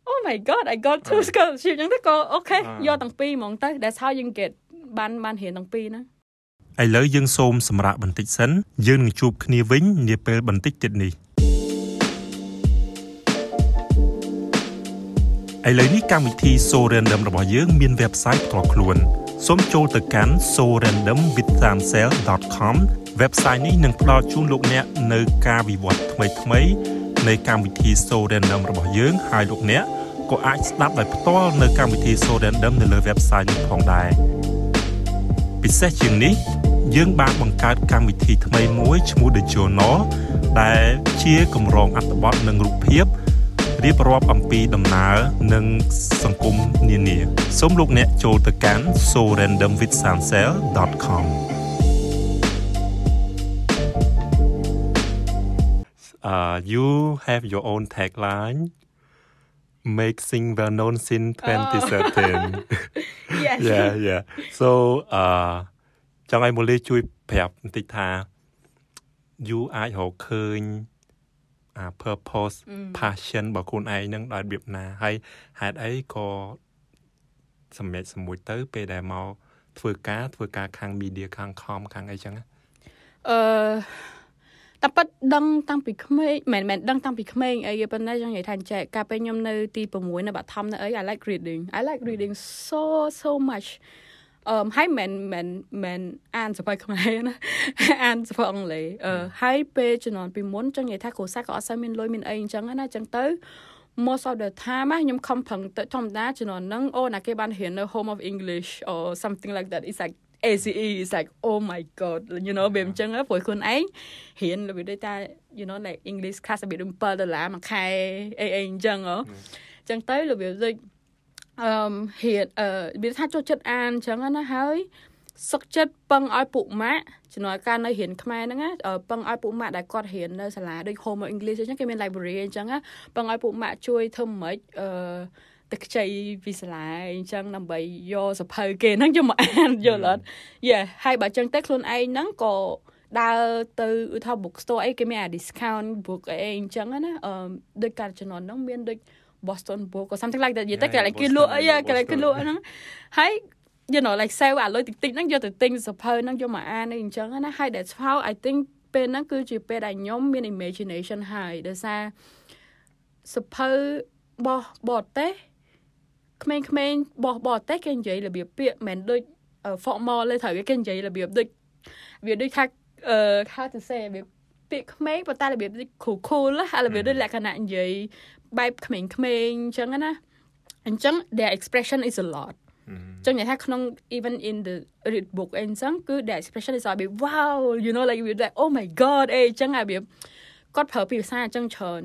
Oh my god I got two scholarship ចឹងទៅក៏អូខេយកទាំងពីរហ្មងទៅ That's how you get បានបានរៀនទាំងពីរហ្នឹងឥឡូវយើងសូមសម្រាប់បន្តិចសិនយើងនឹងជួបគ្នាវិញនាពេលបន្តិចទៀតនេះ ឥឡូវនេះកម្មវិធី So Random របស់យើងមាន website ផ្ទាល់ខ្លួនសូមចូលទៅកាន់ sorandomwithsansel.com website នេះនឹងផ្ដល់ជូនលោកអ្នកនៅការវិវត្តថ្មីៗនៃកម្មវិធី So Random របស់យើងហើយលោកអ្នកក៏អាចស្ដាប់ដោយផ្ទាល់នៅកម្មវិធី So Random នៅលើ website នេះផងដែរពិសេសជាងនេះយើងបានបង្កើតកម្មវិធីថ្មីមួយឈ្មោះ The Journal ដែលជាកម្រងអត្ថបទនិងរូបភាព រៀបរាប់អំពីដំណើរនិងសង្គមនានាសូមលោកអ្នកចូលទៅកាន់ sorandomwithsansel.com uh you have your own tagline make sing well known since 2013 yes yeah yeah so uh ចង់ឲ្យមូលីជួយប្រាប់បន្តិចថា you អាចរកឃើញអា purpose passion របស់ខ្លួនឯងនឹងដោយរបៀបណាហើយហេតុអីក៏សម្រេចសម្មួយទៅ ពេលដែលមកធ្វើការធ្វើការខាង media ខាង com ខាងអីចឹងអឺតែប៉ិតដឹងតាំងពីក្មេងមិនមែនដឹងតាំងពីក្មេងអីប៉ុន្តែចង់និយាយថាចែកកាលពេលខ្ញុំនៅទី6នៅបឋមនៅអី I like reading I like reading so so much អឺហើយមិនមិនមិនអានសភៅខ្មែរណាអានសភៅអង់គ្លេសអឺហើយពេលជំនាន់ពីមុនចង់និយាយថាគ្រូសាស្ត្រក៏អត់សូវមានលុយមានអីអញ្ចឹងណាអញ្ចឹងទៅ most of the time ខ្ញុំខំប្រឹងទៅធម្មតាជំនាន់ហ្នឹងអូណាគេបានរៀននៅ Home of English or something like that it's like ACE is like oh my god you know វាអញ្ចឹងព្រោះខ្លួនឯងរៀនរបៀបដូចថា you know like English class របៀបដូច7ដុល្លារមួយខែអីអីអញ្ចឹងហ៎អញ្ចឹងទៅរបៀបដូច អឺរៀនអឺវាថាចូលចិត្តអានអញ្ចឹងណាហើយសុកចិត្តពឹងឲ្យពុកម៉ាក់ជំនួយការនៅរៀនខ្មែរហ្នឹងណាពឹងឲ្យពុកម៉ាក់ដែលគាត់រៀននៅសាលាដូច Home English អញ្ចឹងគេមាន library អញ្ចឹងណាពឹងឲ្យពុកម៉ាក់ជួយធ្វើមិនអឺទឹកខ្ចីពីសាលាអញ្ចឹងដើម្បីយកសភៅគេហ្នឹងយកមកអានយល់អត់យេហើយបើអញ្ចឹងទៅខ្លួនឯងហ្នឹងក៏ដើរទៅឧទាហរណ៍ book store អីគេមានអា discount book អីអញ្ចឹងណាអឺដូចកាលជំនាន់ហ្នឹងមានដូច Boston book or something like that និយាយទៅគេឡៃគេលក់អីគេឡៃគេលក់ហ្នឹងហើយ you know like save អាលុយតិចតិចហ្នឹងយកទៅទិញសភៅហ្នឹងយកមកអានអីអញ្ចឹងណាហើយ that's how I think ពេលហ្នឹងគឺជាពេលដែលខ្ញុំមាន imagination ហើយដោយសារសភៅបោះបរទេសក្មេងៗបោះបរទេសគេនិយាយរបៀបពាក្យមិនដូច formal ទេត្រូវគេនិយាយរបៀបដូចវាដូចថាអឺ how to say របៀបពាក្យក្មេងប៉ុន្តែរបៀបដូច cool cool ហើយរបៀបដូចលក្ខណៈនិយាយ បែបក្មេងៗអញ្ចឹងណាអញ្ចឹង their expression is a lot ចឹងនិយាយថាក្នុង even in the read book អីចឹងគឺ the expression is like wow you know like we like oh my god អីចឹងហើយវាគាត់ប្រើពីភាសាអញ្ចឹងច្រើន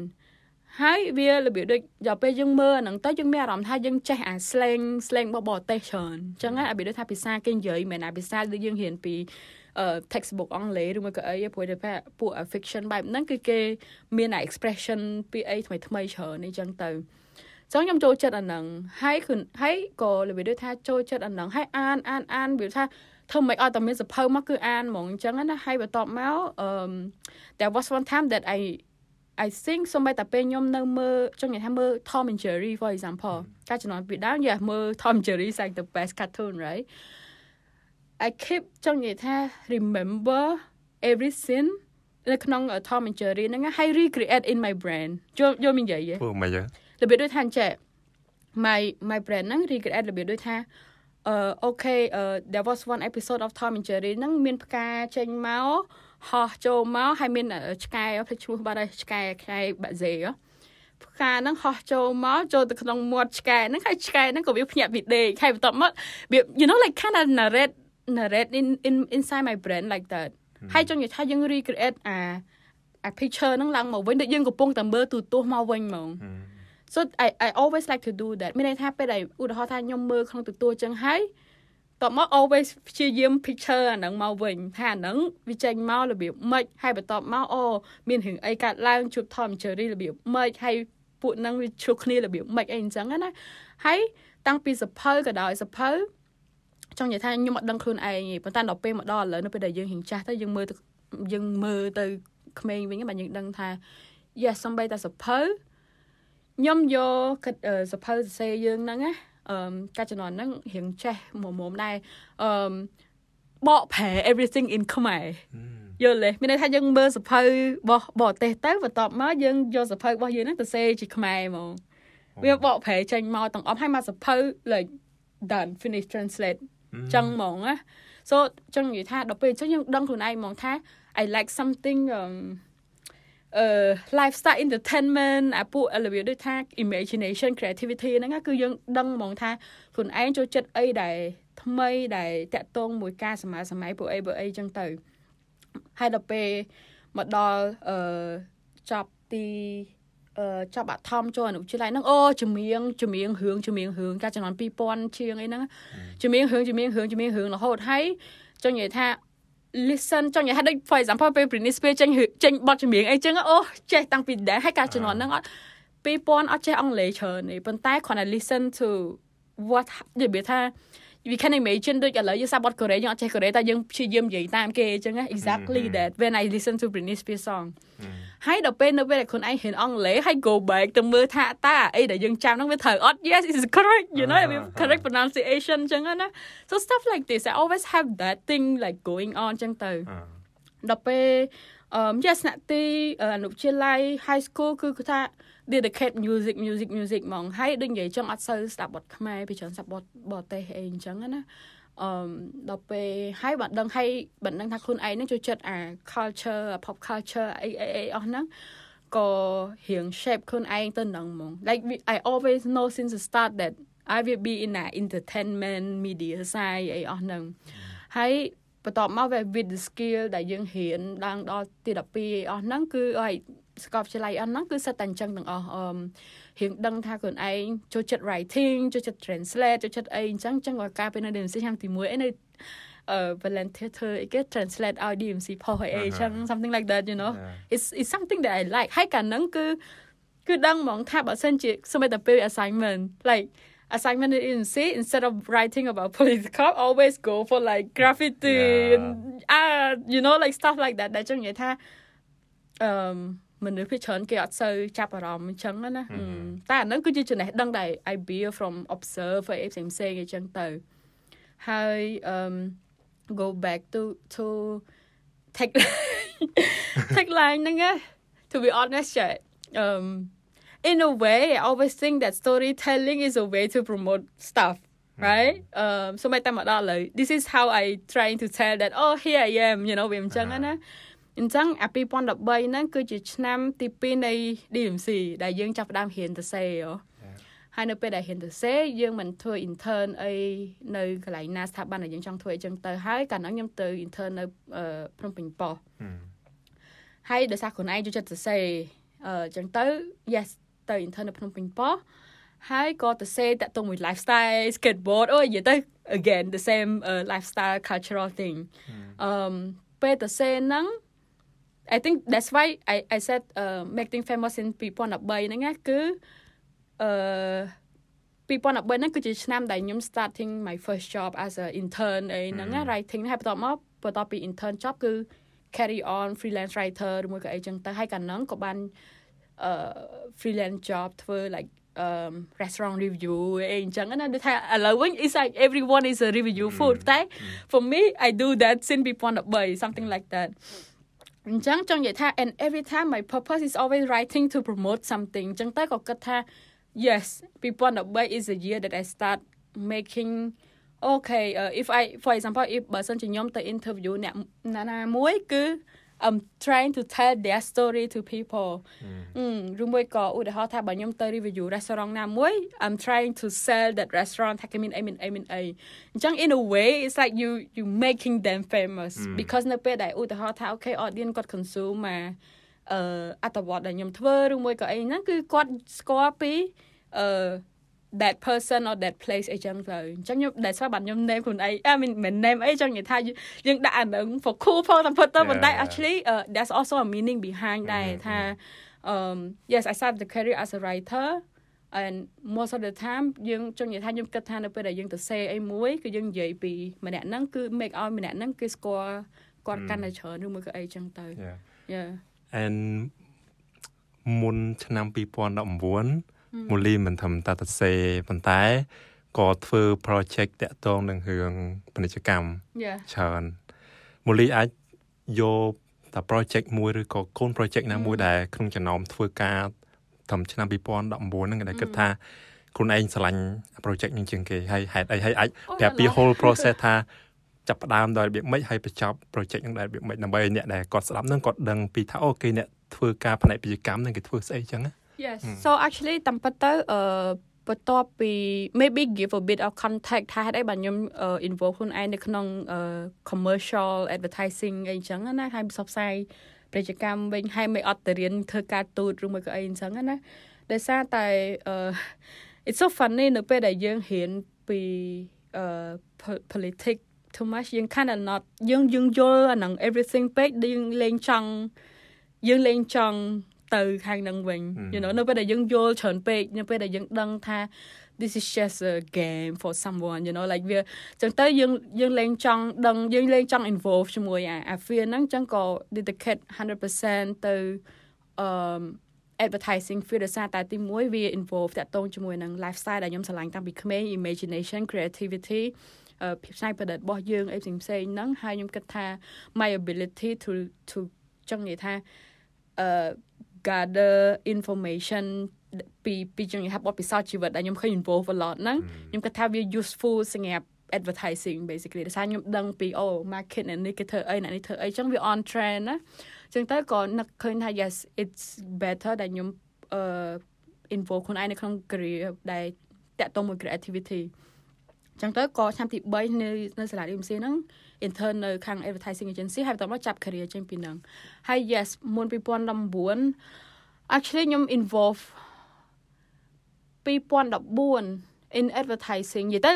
ហើយវារបៀបដូចដល់ពេលយើងមើលហ្នឹងទៅយើងមានអារម្មណ៍ថាយើងចេះអា slang slang របស់បរទេសច្រើនអញ្ចឹងហើយរបៀបដូចថាភាសាគេនិយាយមិនអាភាសាដែលយើងរៀនពីអឺ textbook អង់គ្លេសឬមួយក៏អីព្រោះតែពួក fiction បែបហ្នឹងគឺគេមានអា expression ពីអីថ្មីថ្មីច្រើនអីចឹងទៅចឹងខ្ញុំចូលចិត្តអាហ្នឹងហើយគឺហើយក៏របៀបដូចថាចូលចិត្តអាហ្នឹងហើយអានអានអានរបៀបថាធ្វើមិនអត់តែមានសភៅមកគឺអានហ្មងអញ្ចឹងណាហើយបន្ទាប់មកអឺ there was one time that I I think សូម្បីតែពេលខ្ញុំនៅមើលចង់និយាយថាមើល Tom and Jerry for example កាលជំនាន់ពីដើមយ៉ាមើល Tom and Jerry is like the best cartoon right I keep ចង់និយាយថា remember every scene នៅក្នុង Tom and Jerry ហ្នឹងហើយ recreate in my brain ចូលយកមាននិយាយធ្វើមិនយ៉ាងរបៀបដូចថាអញ្ចេះ my my brain ហ្នឹង recreate របៀបដូចថាអឺអូខេ there was one episode of Tom and Jerry ហ្នឹងមានផ្កាចេញមកហោះចូលមកហើយមានឆ្កែភ្លេចឈ្មោះបាត់ហើយឆ្កែឆ្កែបាក់សេផ្កាហ្នឹងហោះចូលមកចូលទៅក្នុងមាត់ឆ្កែហ្នឹងហើយឆ្កែហ្នឹងក៏វាភ្ញាក់ពីដេកហើយបន្ទាប់មកវា you know like kind of narrate narrate in in inside my brain like that ហើយចង់និយាយថាយើង recreate អាអា picture ហ្នឹងឡើងមកវិញដូចយើងកំពុងតែមើលទូទាស់មកវិញហ្មង so I I always like to do that មានន័យថាពេលដែលឧទាហរណ៍ថាខ្ញុំមើលក្នុងទទួលចឹងហើយតមក always ព្យាយាម picture អាហ្នឹងមកវិញថាអាហ្នឹងវាចេញមករបៀបម៉េចហើយបន្ទាប់មកអូមានរឿងអីកើតឡើងជួប Tom Jerry របៀបម៉េចហើយពួកហ្នឹងវាជួបគ្នារបៀបម៉េចអីអញ្ចឹងណាហើយតាំងពីសភៅក៏ដោយសភៅ ចង់និយាយថាខ្ញុំអត់ដឹងខ្លួនឯងទេប៉ុន្តែដល់ពេលមកដល់ឥឡូវនៅពេលដែលយើងរៀងចាស់ទៅយើងមើលទៅយើងមើលទៅក្មេងវិញបាទយើងដឹងថា yes សំបីតែសភៅខ្ញុំយកសភៅសរសេរយើងហ្នឹងណាអឺកាលជំនាន់ហ្នឹងរៀងចេះមុំមុំដែរអឺបកប្រែ everything in ខ្មែរយល់ទេមានន័យថាយើងមើលសភៅរបស់បរទេសទៅបន្ទាប់មកយើងយកសភៅរបស់យើងហ្នឹងទៅសេជាខ្មែរហ្មងវាបកប្រែចេញមកទាំងអស់ហើយមកសភៅ like done finish translate ចឹងហ្មងណា so ចឹងនិយាយថាដល់ពេលចឹងយើងដឹងខ្លួនឯងហ្មងថា I like something um អឺ lifestyle entertainment អាពួករបៀបដូចថា imagination creativity ហ្នឹងគឺយើងដឹងហ្មងថាខ្លួនឯងចូលចិត្តអីដែលថ្មីដែលតាក់ទងមួយការសម័យសម័យពួកអីពួកអីចឹងទៅហើយដល់ពេលមកដល់អឺចប់ទីអឺ ចាប់អាថមចូលអនុវិទ្យាល័យហ្នឹងអូចម្រៀងចម្រៀងរឿងចម្រៀងរឿងកាលចំនួន2000ជាងអីហ្នឹងចម្រៀងរឿងចម្រៀងរឿងចម្រៀងរឿងរហូតហើយចង់និយាយថា listen ចង់និយាយថាដូច for example ពេល Britney Spears ចេញចេញបទចម្រៀងអីចឹងអូចេះតាំងពីដែរហើយកាលចំនួនហ្នឹងអត់2000អត់ចេះអង់គ្លេសច្រើនទេប៉ុន្តែគ្រាន់តែ listen to what និយាយថា we can imagine ដូចឥឡូវយើងសាប់បទកូរ៉េយើងអត់ចេះកូរ៉េតែយើងព្យាយាមនិយាយតាមគេអញ្ចឹង exactly that when i listen to Britney Spears song ហើយដល់ពេលនៅពេលដែលខ្លួនឯងហ៊ានអង់គ្លេសហើយ go back ទៅមើលថាតើអីដែលយើងចាំហ្នឹងវាត្រូវអត់ yes is correct you know correct pronunciation អញ្ចឹងណា so stuff like this i always have that thing like going on អញ្ចឹងទៅដល់ពេលអឺ yes អ្នកទីអនុវិទ្យាល័យ high school គឺគឺថា dedicate music music music ហ្មងហើយដូចនិយាយចឹងអត់សូវស្ដាប់បទខ្មែរពីច្រើនស្ដាប់បទបរទេសអីអញ្ចឹងណា អឺដល់ពេលហើយបានដឹងហើយបានដឹងថាខ្លួនឯងនឹងចូលចិត្តអា culture pop culture អីអីអីអស់ហ្នឹងក៏រៀង shape ខ្លួនឯងទៅនឹងហ្មង like I always know since the start that I will be in a entertainment media side អីអស់ហ្នឹងហើយបន្ទាប់មក with the skill ដែលយើងរៀនឡើងដល់ទី12អីអស់ហ្នឹងគឺឲ្យសាកលវិទ្យាល័យអស់ហ្នឹងគឺសិតតែអញ្ចឹងទាំងអស់អឺ រៀងដឹងថាខ្លួនឯងចូលចិត្ត writing ចូលចិត្ត translate ចូលចិត្តអីអញ្ចឹងអញ្ចឹងក៏ការពេលនៅ DMC ឆ្នាំទី1អីនៅអឺ volunteer ធ្វើអីគេ translate ឲ្យ DMC ផុសឲ្យអីអញ្ចឹង something like that you know it's it's something that I like ហើយកាលហ្នឹងគឺគឺដឹងហ្មងថាបើសិនជាសូម្បីតែពេល assignment like assignment in agency instead of writing about political always go for like graffiti yeah. and art you know like stuff like that ដែលចឹងនិយាយថាអឺ មនុស្សភាគច្រើនគេអត់សូវចាប់អារម្មណ៍អញ្ចឹងណាតែអាហ្នឹងគឺជាចំណេះដឹងដែល I bear from observe អីផ្សេងផ្សេងអញ្ចឹងទៅហើយ um go back to to take take line ហ្នឹង to be honest um in a way I always think that storytelling is a way to promote stuff right um សូម្បីតែមកដល់ឥឡូវ this is how I trying to tell that oh here I am you know វាអញ្ចឹងណា អញ្ចឹងអា2013ហ្នឹងគឺជាឆ្នាំទី2នៃ DMC ដែលយើងចាប់ផ្ដើមរៀនទៅសេហ៎ហើយនៅពេលដែលហ៊ានទៅសេយើងមិនធ្វើ intern អីនៅកន្លែងណាស្ថាប័នដែលយើងចង់ធ្វើអីចឹងទៅហើយកាលនោះខ្ញុំទៅ intern នៅភ្នំពេញប៉ោះហើយដោយសារខ្លួនឯងចូលចិត្តសរសេរអឺចឹងទៅ yes ទៅ intern នៅភ្នំពេញប៉ោះហើយក៏ទៅសេតាក់ទងមួយ lifestyle skateboard អូយនិយាយទៅ again the same uh, lifestyle cultural thing អឺពេលទៅសេហ្នឹង I think that's why I I said uh making famous in 2013ហ្នឹងណាគឺអឺ2013ហ្នឹងគឺជាឆ្នាំដែលខ្ញុំ starting my first job as a intern អីហ្នឹងណា writing ហើយបន្ទាប់មកបន្ទាប់ពី intern job គឺ carry on freelance writer ឬមួយក៏អីចឹងទៅហើយកាលហ្នឹងក៏បានអឺ freelance job ធ្វើ like um restaurant review អីអញ្ចឹងណាដូចថាឥឡូវវិញ is like everyone is a review food តែ for me I do that since 2013 something like that អញ្ចឹងចង់និយាយថា and every time my purpose is always writing to promote something អញ្ចឹងតែក៏គិតថា yes 2013 is a year that I start making okay uh, if I for example if បើសិនជាខ្ញុំទៅ interview អ្នកណាណាមួយគឺ I'm trying to tell their story to people ឬមួយក៏ឧទាហរណ៍ថាបើខ្ញុំទៅ review restaurant ណាមួយ I'm trying to sell that restaurant ថាគេមានអីមានអីមានអីអញ្ចឹង in a way it's like you you making them famous because នៅពេលដែលឧទាហរណ៍ថា okay audience គាត់ consume មកអឺអត្តវត្តដែលខ្ញុំធ្វើឬមួយក៏អីហ្នឹងគឺគាត់ស្គាល់ពីអឺ that person or that place អីចឹងទៅអញ្ចឹងខ្ញុំដែលស្រាប់បានខ្ញុំ name ខ្លួនឯងអឺមិនមិន name អីចឹងនិយាយថាយើងដាក់អានឹង for cool ផងតែពិតទៅប៉ុន្តែ actually uh, there's also a meaning behind ដែរថា um yes I started the career as a writer and most of the time យើងចង់និយាយថាខ្ញុំគិតថានៅពេលដែលយើងទៅ say អីមួយគឺយើងនិយាយពីម្នាក់ហ្នឹងគឺ make ឲ្យម្នាក់ហ្នឹងគេស្គាល់គាត់កាន់តែច្រើនឬមួយក៏អីចឹងទៅ yeah and មុនឆ្នាំ2019 មូលីមិនធម្មតាទៅសេប៉ុន្តែក៏ធ្វើ project តាក់ទងនឹងរឿងពាណិជ្ជកម្មច្រើនមូលីអាចយកតែ project មួយឬក៏កូន project ណាមួយដែលក្នុងចំណោមធ្វើការត្រឹមឆ្នាំ2019ហ្នឹងដែលគិតថាខ្លួនឯងស្រឡាញ់ project នេះជាងគេហើយហេតុអីហើយអាចប្រាប់ពី whole process ថាចាប់ផ្ដើមដោយរបៀបម៉េចហើយបញ្ចប់ project ហ្នឹងដោយរបៀបម៉េចដើម្បីអ្នកដែលគាត់ស្ដាប់ហ្នឹងគាត់ដឹងពីថាអូគេអ្នកធ្វើការផ្នែកពាណិជ្ជកម្មហ្នឹងគេធ្វើស្អីចឹងណា Yes so actually តាមពិតទៅអឺបន្ទាប់ពី maybe give a bit of context ថាហេតុអីបាទខ្ញុំ involve ខ្លួនឯងនៅក្នុង commercial advertising អីចឹងណាហើយផ្សព្វផ្សាយពាណិជ្ជកម្មវិញហើយមិនអត់ទៅរៀនធ្វើការទូតឬមួយក៏អីអញ្ចឹងណាដោយសារតែ it's so funny នៅពេលដែលយើងរៀនពី politics too much យើង kind of not យើងយើងយល់អានឹង everything ពេកយើងលេងចង់យើងលេងចង់ ទៅខាងនឹងវិញ you know នៅពេលដែលយើងយល់ច្រើនពេកនៅពេលដែលយើងដឹងថា this is just a game for someone you know like វាចឹងទៅយើងយើងលេងចង់ដឹងយើងលេងចង់ involve ជាមួយអាអា fear ហ្នឹងចឹងក៏ dedicate 100%ទៅអឺ advertising field ដោយសារតែទី1វា involve តាក់ទងជាមួយនឹង lifestyle ដែលខ្ញុំស្រឡាញ់តាំងពីក្មេង imagination creativity ភាពច្នៃប្រឌិតរបស់យើងអីផ្សេងផ្សេងហ្នឹងហើយខ្ញុំគិតថា my ability to to ចង់និយាយថាអឺ gather information ពីពីជាងថាបទពិសោធន៍ជីវិតដែលខ្ញុំឃើញ involve a lot ហ្នឹងខ្ញុំគិតថាវា useful សម្រាប់ advertising basically ដោយសារខ្ញុំដឹងពីអូ market នេះគេធ្វើអីអ្នកនេះធ្វើអីចឹងវា on trend ណាចឹងទៅក៏នឹកឃើញថា yes it's better ដែលខ្ញុំអឺ involve ខ្លួនឯងនៅក្នុង career ដែលតាក់ទងមួយ creativity ចឹងទៅក៏ឆ្នាំទី3នៅនៅសាលា DMC ហ្នឹង intern នៅខាង advertising agency ហើយបន្តមកចាប់ career ចេញពីហ្នឹងហើយ yes មុន2019 actually ខ្ញុំ involve 2014 in advertising និយាយទៅ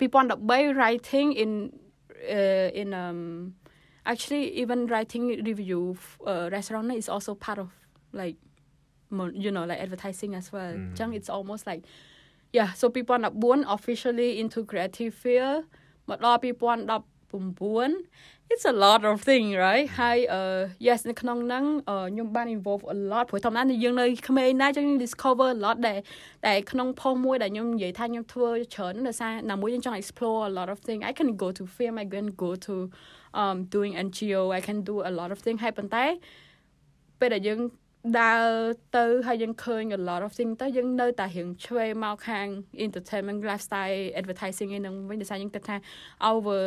2013 writing in uh, in um actually even writing review uh, restaurant is also part of like you know like advertising as well អញ្ចឹង it's almost like yeah so 2014 officially into creative field មកដល់2019 it's a lot of thing right ហើយ uh yes នៅក្នុងហ្នឹងខ្ញុំបាន involve a lot ព្រោះធម្មតាយើងនៅក្មេងណាចឹង discover a lot ដែលតែក្នុង post មួយដែលខ្ញុំនិយាយថាខ្ញុំធ្វើច្រើនដោយសារណាមួយខ្ញុំចង់ explore a lot of thing I can go to film I can go to um doing NGO I can do a lot of thing ហើយប៉ុន្តែពេលដែលយើង ដើរទៅហើយយើងឃើញ a lot of thing ទៅយើងនៅតែរៀងឆ្វេងមកខាង entertainment lifestyle advertising ឯហ្នឹងវិញដោយសារយើងគិតថា our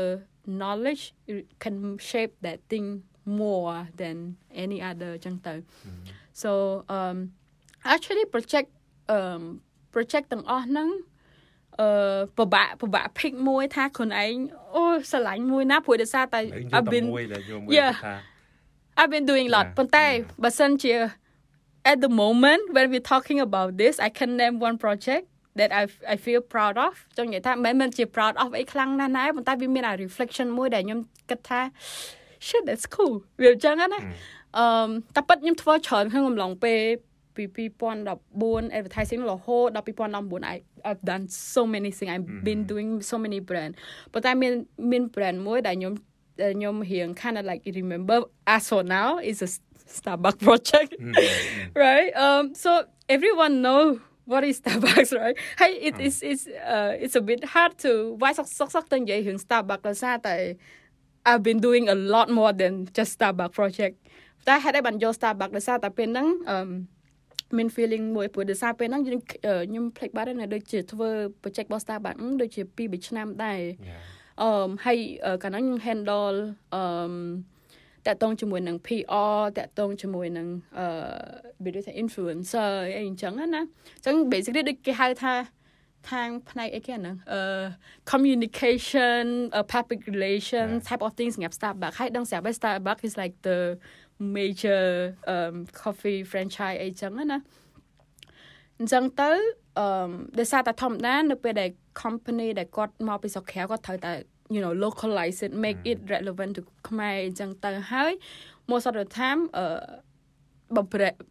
knowledge can shape that thing more than any other ចឹងទៅ so um actually project um project ទាំងអស់ហ្នឹងអឺពិបាកពិបាក pick មួយថាខ្លួនឯងអូស្រឡាញ់មួយណាព្រោះដោយសារតែ I've been yeah I've been doing a lot ប៉ុន្តែបើសិនជា at the moment when we're talking about this I can name one project that I I feel proud of ចង់និយាយថាមិនមែនជា proud of អីខ្លាំងណាស់ណាប៉ុន្តែវាមានអា reflection មួយដែលខ្ញុំគិតថា shit that's cool វាអញ្ចឹងណាអឺតែប៉ិតខ្ញុំធ្វើច្រើនក្នុងកំឡុងពេលពី2014 advertising រហូតដល់2019 I I've done so many things I've been doing so many brand ប៉ុន្តែមានមាន brand មួយដែលខ្ញុំខ្ញុំរៀង kind of like remember as for now is a Starbucks project right um so everyone know what is Starbucks right hey it is it's uh it's a bit hard to វាយសក់សក់សក់ទៅនិយាយរឿង Starbucks ដោយសារតែ I've been doing a lot more than just Starbucks project តែហេតុអីបានយក Starbucks ដោយសារតែពេលហ្នឹងអឺមាន feeling មួយព្រោះដោយសារពេលហ្នឹងខ្ញុំភ្លេចបាត់ហើយដូចជាធ្វើ project របស់ Starbucks ដូចជា2 3ឆ្នាំដែរអឺហើយកាលហ្នឹងខ្ញុំ handle អឺ តកតងជាមួយនឹង PR តកតងជាមួយនឹងអឺ video influencer អីអញ្ចឹងណាអញ្ចឹង basically ដូចគេហៅថាខាងផ្នែកអីគេហ្នឹងអឺ communication uh, public relation type of things សម្រាប់ Starbucks ហើយដឹងស្រាប់ហើយ Starbucks is like the major um coffee franchise អីចឹងណាអញ្ចឹងទៅអឺដោយសារតែធម្មតានៅពេលដែល company ដែលគាត់មកពីស្រុកក្រៅគាត់ត្រូវតែ you know localize it make it relevant to ខ្មែរអញ្ចឹងទៅហើយ most of the time អឺបើ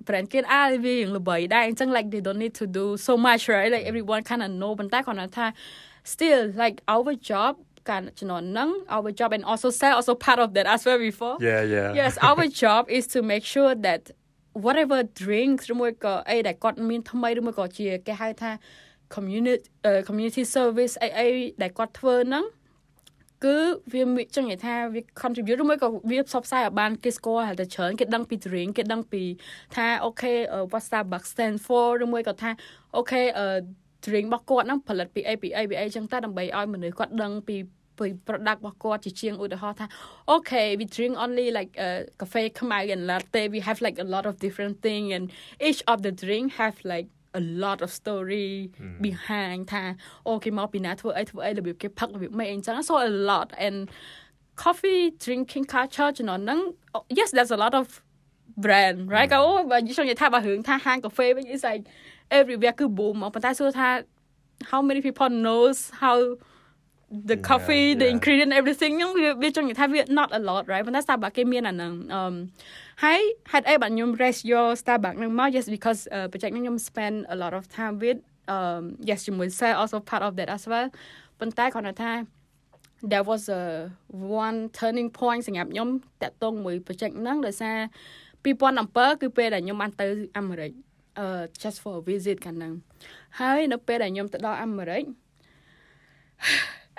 brand គេអាវាយ៉ាងល្បីដែរអញ្ចឹង like they don't need to do so much right like everyone kind of know ប៉ុន្តែគាត់ថា still like our job ការជំនាន់ហ្នឹង our job and also sell also part of that as well before yeah yeah yes our job is to make sure that whatever drinks ឬមួយក៏អីដែលគាត់មានថ្មីឬមួយក៏ជាគេហៅថា community uh, community service អីអីដែលគាត់ធ្វើហ្នឹង គឺវាចង់និយាយថាវា contribute ឬមួយក៏វាផ្សព្វផ្សាយឲ្យបានគេស្គាល់ហើយតែច្រើនគេដឹងពី drink គេដឹងពីថាអូខេ what Starbucks stand for ឬមួយក៏ថាអូខេ drink របស់គាត់ហ្នឹងផលិតពីអីពីអីពីអីចឹងតែដើម្បីឲ្យមនុស្សគាត់ដឹងពីពី product របស់គាត់ជាជាងឧទាហរណ៍ថា okay we drink only like uh, cafe ខ្មៅ and latte we have like a lot of different thing and each of the drink have like a lot of story behind ថាអូគេមកពីណាធ្វើអីធ្វើអីរបៀបគេផឹករបៀបម៉េចអញ្ចឹង so a lot and coffee drinking culture ជំនាន់ហ្នឹង yes there's a lot of brand right ក៏អូបើខ្ញុំនិយាយថាបើរឿងថាហាងកាហ្វេវិញ is like everywhere គឺ boom មកប៉ុន្តែសួរថា how many people knows how the coffee Yeah, the yeah. ingredient everything ហ្នឹងវាវាចង់និយាយថាវា not a lot right ប៉ុន្តែ Starbucks គេមានអាហ្នឹងអឺហើយហេតុអីបាទខ្ញុំ raise your Starbucks ហ្នឹងមក yes because uh, project ហ្នឹងខ្ញុំ spend a lot of time with um yes ជាមួយ sale also part of that as well ប៉ុន្តែគាត់ថា there was a one turning point សម្រាប់ខ្ញុំតាក់ទងមួយ project ហ្នឹងដោយសារ2017គឺពេលដែលខ្ញុំបានទៅអាមេរិក uh just for a visit កាលហ្នឹងហើយនៅពេលដែលខ្ញុំទៅដល់អាមេរិក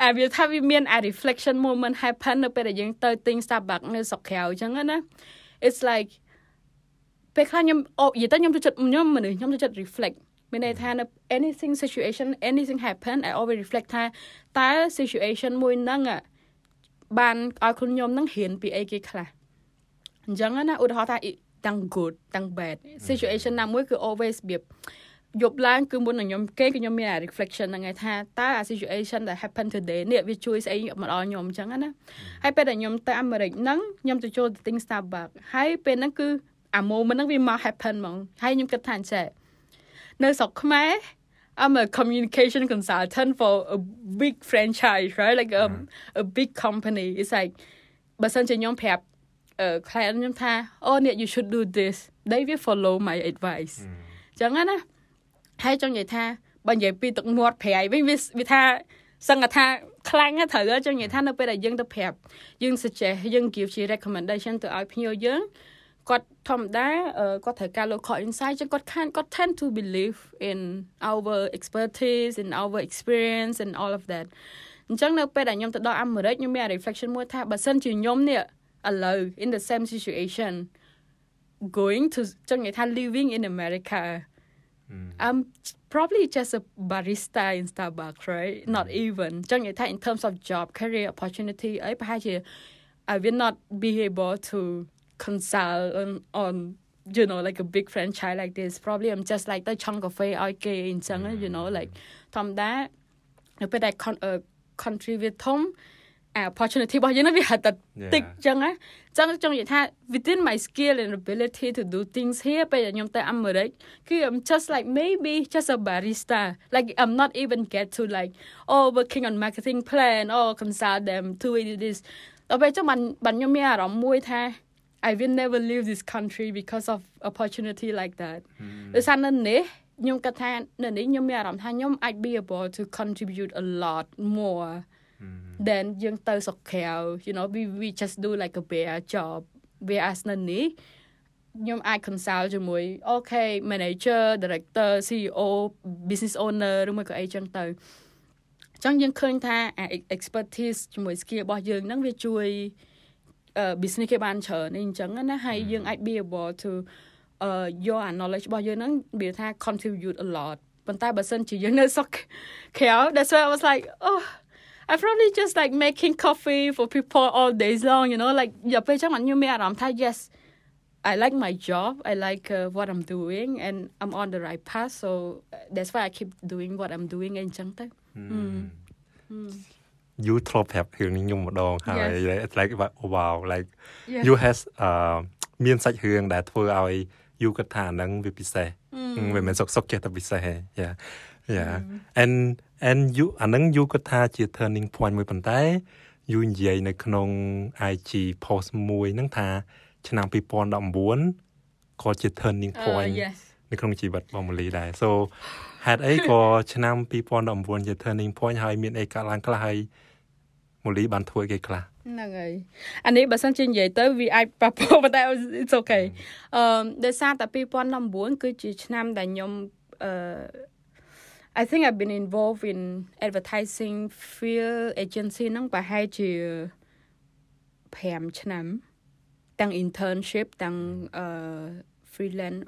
អាវាថាវាមានអា reflection moment happen នៅពេលដែលយើងទៅទិញ Starbucks នៅស្រុកក្រៅអញ្ចឹងណា it's like ពេលខ្លះខ្ញុំអូនិយាយទៅខ្ញុំចូលចិត្តខ្ញុំមនុស្សខ្ញុំចូលចិត្ត reflect មានន័យថានៅ anything situation anything happen I always reflect ថាតើ situation មួយហ្នឹងอะបានឲ្យខ្លួនខ្ញុំហ្នឹងរៀនពីអីគេខ្លះអញ្ចឹងណាឧទាហរណ៍ថាទាំង good ទាំង bad situation ណាមួយគឺ always របៀប យប់ឡើងគឺមុននឹងខ្ញុំគេគឺខ្ញុំមានអា reflection ហ្នឹងឯងថាតើអា situation that happen today នេះវាជួយស្អីមកដល់ខ្ញុំអញ្ចឹងណាហើយពេលដែលខ្ញុំទៅអាមេរិកហ្នឹងខ្ញុំទៅចូលទៅទិញ Starbucks ហើយពេលហ្នឹងគឺអា moment ហ្នឹងវាមក happen ហ្មងហើយខ្ញុំគិតថាអញ្ចេះនៅស្រុកខ្មែរ I'm a communication consultant for a big franchise right like a a big company it's like បើសិនជាខ្ញុំប្រាប់អឺ client ខ្ញុំថាអូនេះ you should do this they will follow my advice អញ្ចឹងណា ហើយចង់និយាយថាបើនិយាយពីទឹកមាត់ប្រៃវិញវាវាថាសឹងថាខ្លាំងណាស់ត្រូវចង់និយាយថានៅពេលដែលយើងទៅប្រាប់យើង suggest យើង give ជា recommendation ទៅឲ្យភ្ញៀវយើងគាត់ធម្មតាអឺគាត់ត្រូវការ local insight ចឹងគាត់ខានគាត់ tend to believe in our expertise in our experience and all of that អញ្ចឹងនៅពេលដែលខ្ញុំទៅដល់អាមេរិកខ្ញុំមាន reflection មួយថាបើសិនជាខ្ញុំនេះឥឡូវ in the same situation going to ចង់និយាយថា living in America I'm probably just a barista in Starbucks right not even ចង់និយាយថា in terms of job career opportunity អីប្រហែលជា I will not be able to consult on on you know like a big franchise like this probably I'm just like ទៅឆុងកាហ្វេឲ្យគេអញ្ចឹង you know like ធម្មតានៅពេលដែល con អឺ country វាធំអា opportunity របស់យើងហ្នឹងវាហត់តែតិចអញ្ចឹងណាអញ្ចឹងចង់និយាយថា within my skill and ability to do things here ពេលដែលខ្ញុំទៅអាមេរិកគឺ I'm just like maybe just a barista like I'm not even get to like oh working on marketing plan or consult them to do this ដល់ពេលអញ្ចឹងបានបានខ្ញុំមានអារម្មណ៍មួយថា I will never leave this country because of opportunity like that ដោយសារនៅនេះខ្ញុំគិតថានៅនេះខ្ញុំមានអារម្មណ៍ថាខ្ញុំអាច be able to contribute a lot more Than យើងទៅស្រុកក្រៅ you know we we just do like a bare job whereas នៅនេះខ្ញុំអាច consult ជាមួយ okay manager director CEO business owner ឬមួយក៏អីចឹងទៅអញ្ចឹងយើងឃើញថាអា expertise ជាមួយ skill របស់យើងហ្នឹងវាជួយ business គេបានច្រើនអញ្ចឹងណាហើយយើងអាច be able to អឺយកអា knowledge របស់យើងហ្នឹងវាថា contribute a lot ប៉ុន្តែបើសិនជាយើងនៅសុកក្រៅ that's why I was like oh I probably just like making coffee for people all days long you know like យកពេលចឹងខ្ញុំមានអារម្មណ៍ថា yes I like my job I like uh, what I'm doing and I'm on the right path so that's why I keep doing what I'm doing អីចឹងទៅ you ធ្លាប់ប្រាប់រឿងនេះខ្ញុំម្ដងហើយ Yes. it's like wow like Yes. you has uh មានសាច់រឿងដែលធ្វើឲ្យយូគិតថាហ្នឹងវាពិសេសវាមិនសុកសុកចេះតែពិសេសហេយ៉ាយ៉ា and and you អាហ្នឹងយូគិតថាជា turning point មួយប៉ុន្តែយូនិយាយនៅក្នុង IG post មួយហ្នឹងថា ឆ្នាំ2019ក៏ជា turning point នៅក្នុងជីវិតបងមូលីដែរ so ហេតុអីក៏ឆ្នាំ2019ជា turning point ហើយមានអីកើតឡើងខ្លះហើយមូលីបានធ្វើគេខ្លះហ្នឹងហើយអានេះបើសិនជានិយាយទៅវាអាចប៉ះពាល់ប៉ុន្តែ it's okay អឺដោយសារតែ2019គឺជាឆ្នាំដែលខ្ញុំអឺ I think I've been involved in advertising field agency ហ្នឹងប្រហែលជា5ឆ្នាំទាំង internship ទាំងអឺ freelance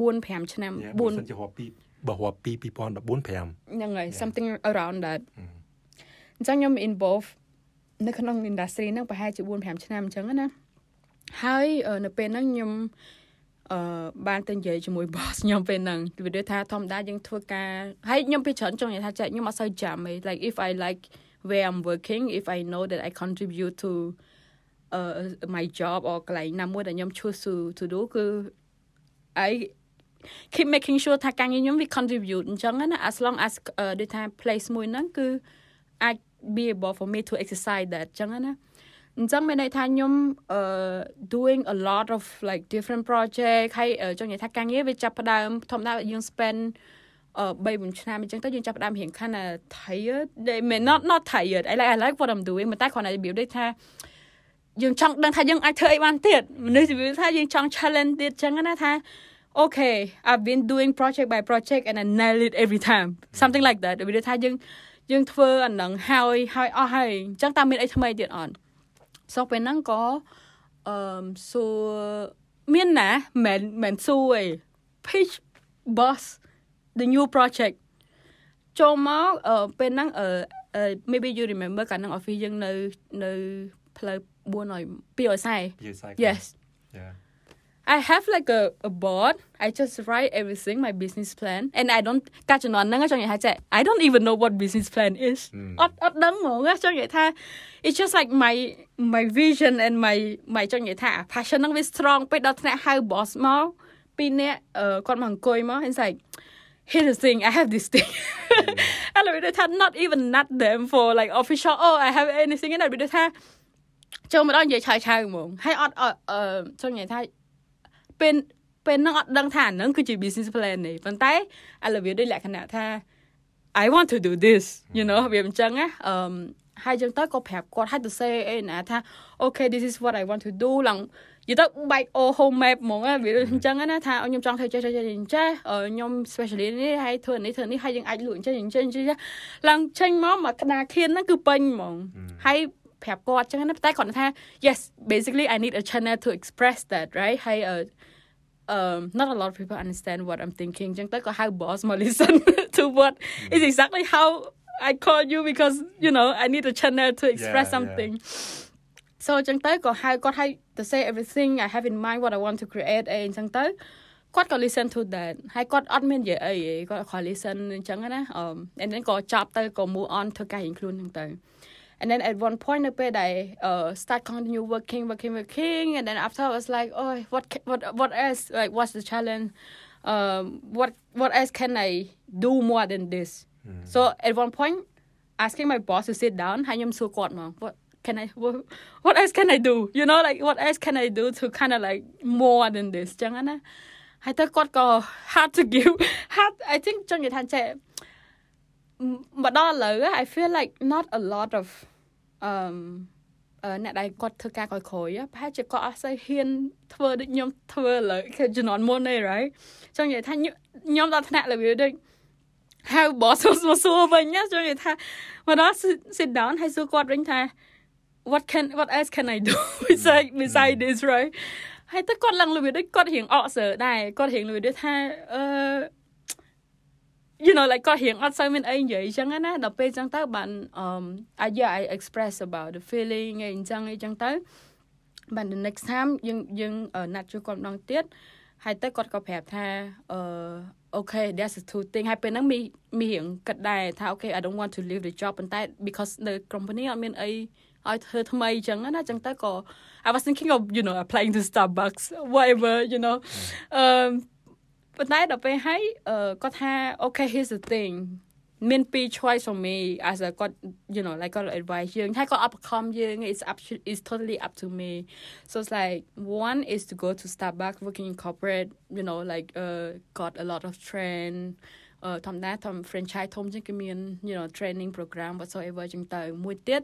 4 5ឆ្នាំ4សិនជារាប់ពីបើរាប់ពី2014 5ហ្នឹងហើយ something around that អញ្ចឹងខ្ញុំ involve នៅក្នុង industry ហ្នឹងប្រហែលជា4 5ឆ្នាំអញ្ចឹងណាហើយនៅពេលហ្នឹងខ្ញុំ អឺបានទៅនិយាយជាមួយ boss ខ្ញុំពេលហ្នឹងវាដូចថាធម្មតាយើងធ្វើការហើយខ្ញុំពីច្រើនចង់និយាយថាចាខ្ញុំអត់សូវចាំទេ like if i like where i'm working if i know that i contribute to uh my job or កន្លែងណាមួយដែលខ្ញុំ choose to to do គឺ I keep making sure ថាការងារខ្ញុំវា contribute អញ្ចឹងណា as long as ដូចថា place មួយហ្នឹងគឺអាច be able for me to exercise that អញ្ចឹងណា អញ្ចឹងមានន័យថាខ្ញុំ uh doing a lot of like different project ហើយចង់និយាយថាការងារវាចាប់ផ្ដើមធម្មតាយើង spend អឺ3 4ឆ្នាំអញ្ចឹងទៅយើងចាប់ផ្ដើមរៀងខាន tired may not not tired I like I like what I'm doing តែគ្រាន់តែរបៀបដូចថាយើងចង់ដឹងថាយើងអាចធ្វើអីបានទៀតមនុស្សរបៀបថាយើងចង់ challenge ទៀតអញ្ចឹងណាថា okay I've been doing project by project and I nail it every time something like that របៀបថាយើងយើងធ្វើអានឹងហើយហើយអស់ហើយអញ្ចឹងតើមានអីថ្មីទៀតអត់ សោះពេលហ្នឹងក៏អឺសួរមានណាមិនមិនសួរឯ pitch boss the new project ចូលមកអឺពេលហ្នឹងអឺ maybe you remember កាលហ្នឹង office យើងនៅនៅផ្លូវ4 240 yes yeah I have like a a board I just write everything my business plan and I don't កាលជំនាន់ហ្នឹងចង់និយាយថាចេះ I don't even know what business plan is អត់អត់ដឹងហ្មងចង់និយាយថា it's just like my my vision and my my ចង់និយាយថា passion ហ្នឹងវា strong ពេកដល់ថ្នាក់ហៅ boss មកពីរនាក់គាត់មកអង្គុយមក it's like here's the thing I have this thing ឥឡូវដូចថា not even not them for like official oh I have anything ណាដូចថាចូលមកដល់និយាយឆាយឆាវហ្មងហើយអត់អឺចង់និយាយថា ពេលពេលហ្នឹងអត់ដឹងថាអាហ្នឹងគឺជា business plan ទេប៉ុន្តែឥឡូវវាដូចលក្ខណៈថា I want to do this you know វាអញ្ចឹងណាអឺហើយចឹងទៅក៏ប្រាប់គាត់ឲ្យទៅ say អីណាថា okay this is what I want to do ឡើងនិយាយទៅបែក all home map ហ្មងវាអញ្ចឹងណាថាខ្ញុំចង់ធ្វើចេះចេះចេះចេះខ្ញុំ specialist នេះហើយធ្វើនេះធ្វើនេះហើយយើងអាចលក់អញ្ចឹងអញ្ចឹងអញ្ចឹងឡើងចេញមកមកក្តារខៀនហ្នឹងគឺពេញហ្មងហើយ ប្រាប់គាត់អញ្ចឹងណាតែគាត់ថា yes basically I need a channel to express that right ហើយ um not a lot of people understand what I'm thinking អញ្ចឹងទៅក៏ហៅ boss មក listen to what is exactly how I call you because you know I need a channel to express yeah, something yeah. so អញ្ចឹងទៅក៏ហៅគាត់ឲ្យ to say everything I have in mind what I want to create អីអញ្ចឹងទៅគាត់ក៏ listen to that ហើយគាត់អត់មាននិយាយអីគាត់គាត់ listen អញ្ចឹងណាអឺ and then ក៏ចាប់ទៅក៏ move on ធ្វើការរៀងខ្លួនហ្នឹងទៅ and then at one point នៅពេលដែល uh start continue working working working and then after I was like oh what what what else like what's the challenge um what what else can I do more than this mm. so at one point asking my boss to sit down ហើយខ្ញុំសួរគាត់មក what can I what, what else can I do you know like what else can I do to kind of like more than this ចឹងណាហើយទៅគាត់ក៏ hard to give hard I think ចង់និយាយថាចេះ មកដល់ឥឡូវ I feel like not a lot of um អ្នកដែលគាត់ធ្វើការក្រោយក្រោយប្រហែលជាគាត់អត់សូវហ៊ានធ្វើដូចខ្ញុំធ្វើឥឡូវគឺជំនាន់មុនទេ right ចង់និយាយថាខ្ញុំដល់ថ្នាក់លើវាដូចហៅ boss មកសួរវិញចង់និយាយថាមកដល់ sit down ហើយសួរគាត់វិញថា what can what else can I do beside beside this right ហើយទៅគាត់ឡើងលើវាដូចគាត់រៀងអកសើដែរគាត់រៀងលើវាដូចថាអឺ you know like គាត់រៀងអត់សូវមានអីនិយាយអញ្ចឹងណាដល់ពេលអញ្ចឹងទៅបាន um I yeah I express about the feeling អីអញ្ចឹងអីអញ្ចឹងទៅបាន the next time យើងយើងណាត់ជួបគាត់ម្ដងទៀតហើយទៅគាត់ក៏ប្រាប់ថាអឺ okay there's a two thing ហើយពេលហ្នឹងមីមីរៀងគិតដែរថា okay I don't want to leave the job ប៉ុន្តែ because the company អត់មានអីឲ្យធ្វើថ្មីអញ្ចឹងណាអញ្ចឹងទៅក៏ I was thinking of you know applying to Starbucks whatever you know អឺ ប៉ុន្តែដល់ពេលហើយគាត់ថា uh, okay here's the thing. មានពីរ choice for me as a គាត់ you know like គាត់ advice. យើងថាគាត់ overcome យើង it's up is totally up to me. So it's like one is to go to Starbucks working in corporate you know like uh got a lot of train trend. Uh, ធម្មតាធម្ម franchise ធំជាងគេមាន you know training program whatsoever ជាងទៅមួយទៀត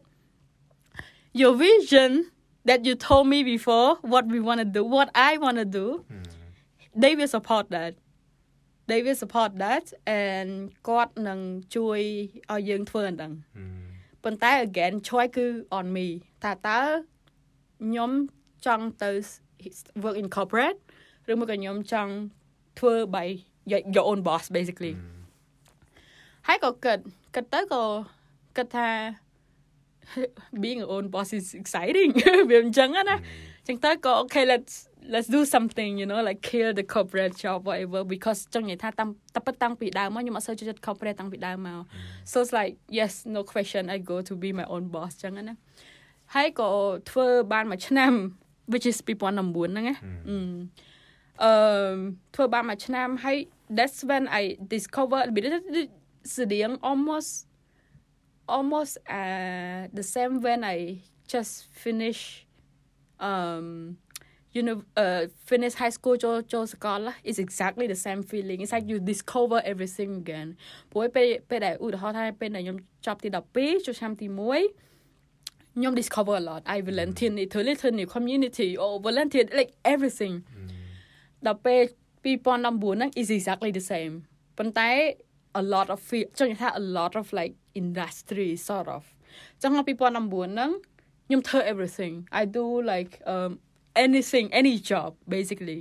your vision that you told me before what we want to do what I want to do mm. they will support that. They will support that and គាត់នឹងជួយឲ្យយើងធ្វើអាហ្នឹងប៉ុន្តែ again choice គឺ on me ថាតើខ្ញុំចង់ទៅ work in corporate ឬមួយក៏ខ្ញុំចង់ធ្វើ by your own boss basically ហើយក៏គិតគិតទៅក៏គិតថា being your own boss is exciting វាអញ្ចឹងណាអញ្ចឹងទៅក៏ okay let's let's do something you know like kill the corporate job whatever because ចង់និយាយថាតាំងតែពិតតាំងពីដើមមកខ្ញុំអត់សូវចូលចិត្ត corporate តាំងពីដើមមក so it's like yes no question I go to be my own boss ចឹងណាហើយក៏ធ្វើបានមួយឆ្នាំ which is 2019ហ្នឹងណាអឺធ្វើបានមួយឆ្នាំហើយ that's when I discover ស្តៀង almost almost uh the same when I just finish um you know uh finish high school ចូលចូលសកល is exactly the same feeling it's like you discover everything again ព្រោះពេលពេលដែលឧទាហរណ៍ថាពេលដែលខ្ញុំចប់ទី12ចូលឆ្នាំទី1ខ្ញុំ discover a lot I volunteer to little new community or volunteer like everything ដល់ពេល2019ហ្នឹង is exactly the same ប៉ុន្តែ a lot of ចង់និយាយថា a lot of like industry sort of ចឹង2019ហ្នឹងខ្ញុំធ្វើ everything I do like um anything any job basically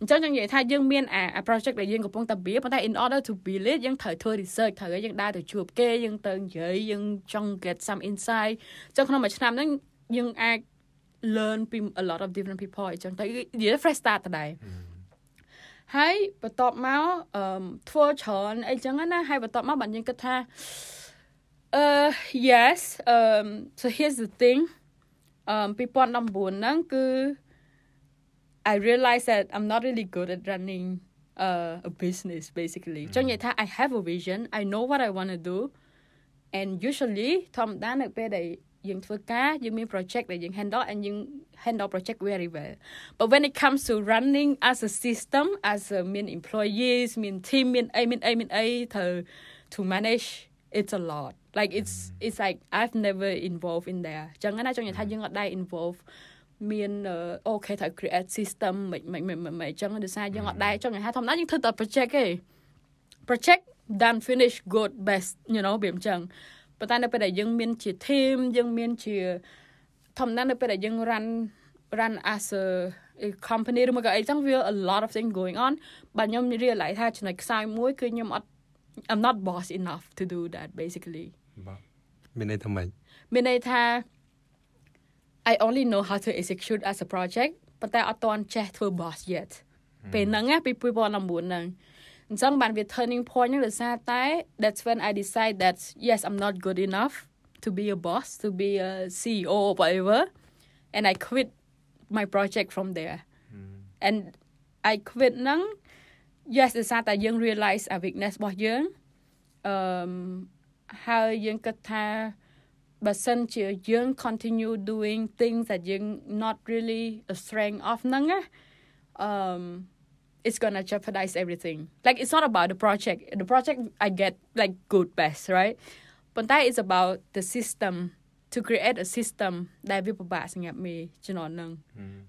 អញ្ចឹងយើងនិយាយថាយើងមានអា project ដែលយើងកំពុងតែ build ប៉ុន្តែ in order to build it យើងត្រូវធ្វើ research ត្រូវឲ្យយើងដើរទៅជួបគេយើងទៅនិយាយយើងចង់ get some insight អញ្ចឹងក្នុងមួយឆ្នាំហ្នឹងយើងអាច learn ពី a lot of different people អញ្ចឹងទៅនិយាយ fresh start ដែរហើយបន្ទាប់មកអឺធ្វើច្រើនអីចឹងណាហើយបន្ទាប់មកបានយើងគិតថា uh yes um so here's the thing um 2019ហ្នឹងគឺ I realized that I'm not really good at running uh, a business basically ចង់និយាយថា I have a vision I know what I want to do and usually ធម្មតានៅពេលដែលយើងធ្វើការយើងមាន project ដែលយើង handle and យើង handle project very well but when it comes to running as a system as a មាន employees មាន team មានអីមានអីមានអីត្រូវ to manage it's a lot like it's it's like I've never involved in there ចឹងណាចង់និយាយថាយើងអត់ដែរ involve មានអូខេត្រូវ create system មិនមិនមិនអញ្ចឹងដោយសារយើងអត់ដែរចង់និយាយថាធម្មតាយើងធ្វើតែ project ទេ project done finish good best you know វាអញ្ចឹងប៉ុន្តែនៅពេលដែលយើងមានជា team យើងមានជាធម្មតានៅពេលដែលយើង run run as a company ឬមកក៏អីចឹងវា a lot of things going on បាទខ្ញុំ realize ថាចំណុចខ្សោយមួយគឺខ្ញុំអត់ I'm not boss enough to do that basically បាទមានន័យថាម៉េចមានន័យថា I only know how to execute as a project ប៉ុន្តែអត់ទាន់ចេះធ្វើ boss yet ពេលហ្នឹងណាពី2019ហ្នឹងអញ្ចឹងបានវា turning point ហ្នឹងដោយសារតែ that's when I decide that yes I'm not good enough to be a boss to be a CEO or whatever and I quit my project from there and I quit ហ្នឹង yes ដោយសារតែយើង realize a weakness របស់យើងអឺហើយយើងគិតថា បើសិនជាយើង continue doing things that យើង not really a strength of ហ្នឹងណា um it's gonna jeopardize everything like it's not about the project the project I get like good best right ប៉ុន្តែ it's about the system to create a system ដែលវាពិបាកសម្រាប់មេជំនាន់ហ្នឹង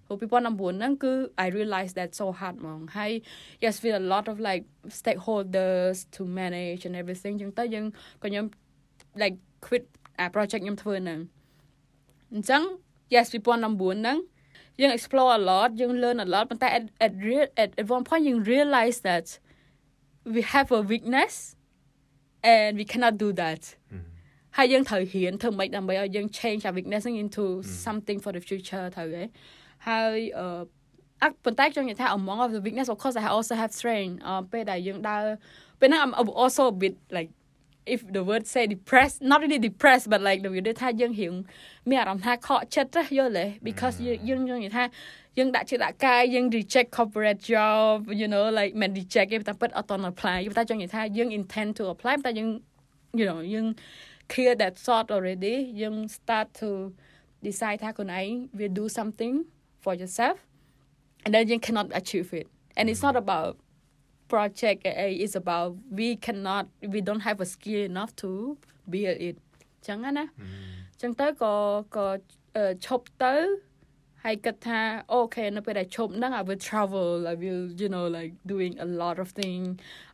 ព្រោះ2019ហ្នឹងគឺ I realized that so hard ហ្មងហើយ yes with a lot of like stakeholders to manage and everything ចឹងទៅយើងក៏ខ្ញុំ like quit អា project ខ្ញុំធ្វើហ្នឹងអញ្ចឹង yes 2019ហ្នឹងយើង explore a lot យើង learn a lot ប៉ុន្តែ at at real at, at one point យើង realize that we have a weakness and we cannot do that ហើយយើងត្រូវរៀនធ្វើម៉េចដើម្បីឲ្យយើង change our weakness into something for the future ត្រូវហ៎ហើយអឺអត់ប៉ុន្តែខ្ញុំនិយាយថា among of the weakness of course I also have strength អឺពេលដែលយើងដើរពេលហ្នឹង I'm also a bit like if the word say depressed not really depressed but like the វាដូចថាយើងរៀងមានអារម្មណ៍ថាខកចិត្តយល់ទេ because យើងយើងនិយាយថាយើងដាក់ចិត្តដាក់កាយយើង reject corporate job you know like មិន reject ទេតែពិតអត់តន់ apply តែចង់និយាយថាយើង intend to apply តែយើង you know យើង clear that thought already យើង start to decide ថាខ្លួនឯង will do something for yourself and then you cannot achieve it and it's not about project is about we cannot we don't have a skill enough to build it ចឹងណាចឹងទៅក៏ក៏ឈប់ទៅហើយគិតថាអូខេនៅពេលដែលឈប់ហ្នឹង I will travel I will you know like doing a lot of thing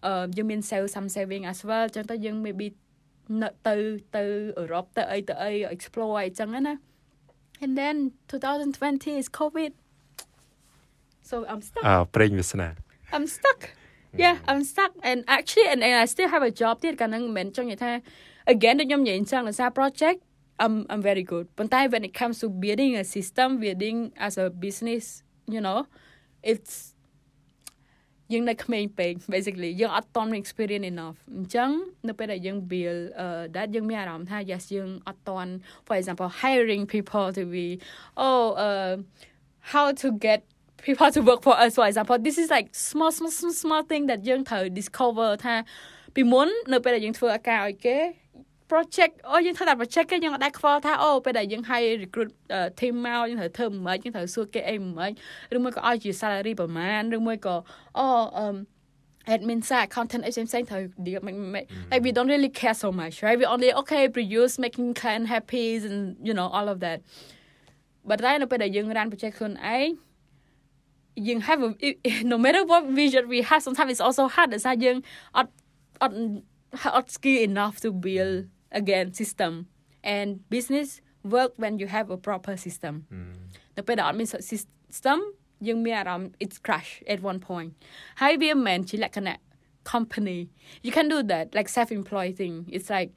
អឺយើងមាន save some saving as well ចឹងទៅយើង maybe នៅទៅទៅអឺរ៉ុបទៅអីទៅអី explore អីចឹងណា and then 2020 is covid so I'm stuck អើប្រេងវាសនា I'm stuck yeah I'm stuck and actually and, and I still have a job ទៀតកាលហ្នឹងមិនមែនចង់និយាយថា again ដូចខ្ញុំនិយាយអញ្ចឹងដោយសារ project I'm I'm very good ប៉ុន្តែ when it comes to building a system building as a business you know it's យើងនៅក្មេងពេក basically យើងអត់តន់ experience enough អញ្ចឹងនៅពេលដែលយើង build uh that យើងមានអារម្មណ៍ថា yes យើងអត់តន់ for example hiring people to be oh uh how to get people to work for us for example this is like small small small, small thing that យើងត្រូវ discover ថាពីមុននៅពេលដែលយើងធ្វើអាការឲ្យគេ project អូយើងធ្វើតែ project គេយើងអត់ដែរខ្វល់ថាអូពេលដែលយើង hire recruit team មកយើងត្រូវធ្វើមិនយើងត្រូវសួរគេអីមិនឬមួយក៏ឲ្យជា salary ប្រហែលឬមួយក៏អូអឺ admin side content អីផ្សេងៗត្រូវ deal like we don't really care so much right we only okay produce making client happy and you know all of that but តែនៅពេលដែលយើង run project ខ្លួនឯង យើង have a, no matter what vision we have sometimes it's also hard ដោយសារយើងអត់អត់អត់ skill enough to build again system and business work when you have a proper system នៅពេលដែលអត់មាន system យើងមានអារម្មណ៍ it's crash at one point ហើយវាមិនមែនជាលក្ខណៈ company you can do that like self employed thing it's like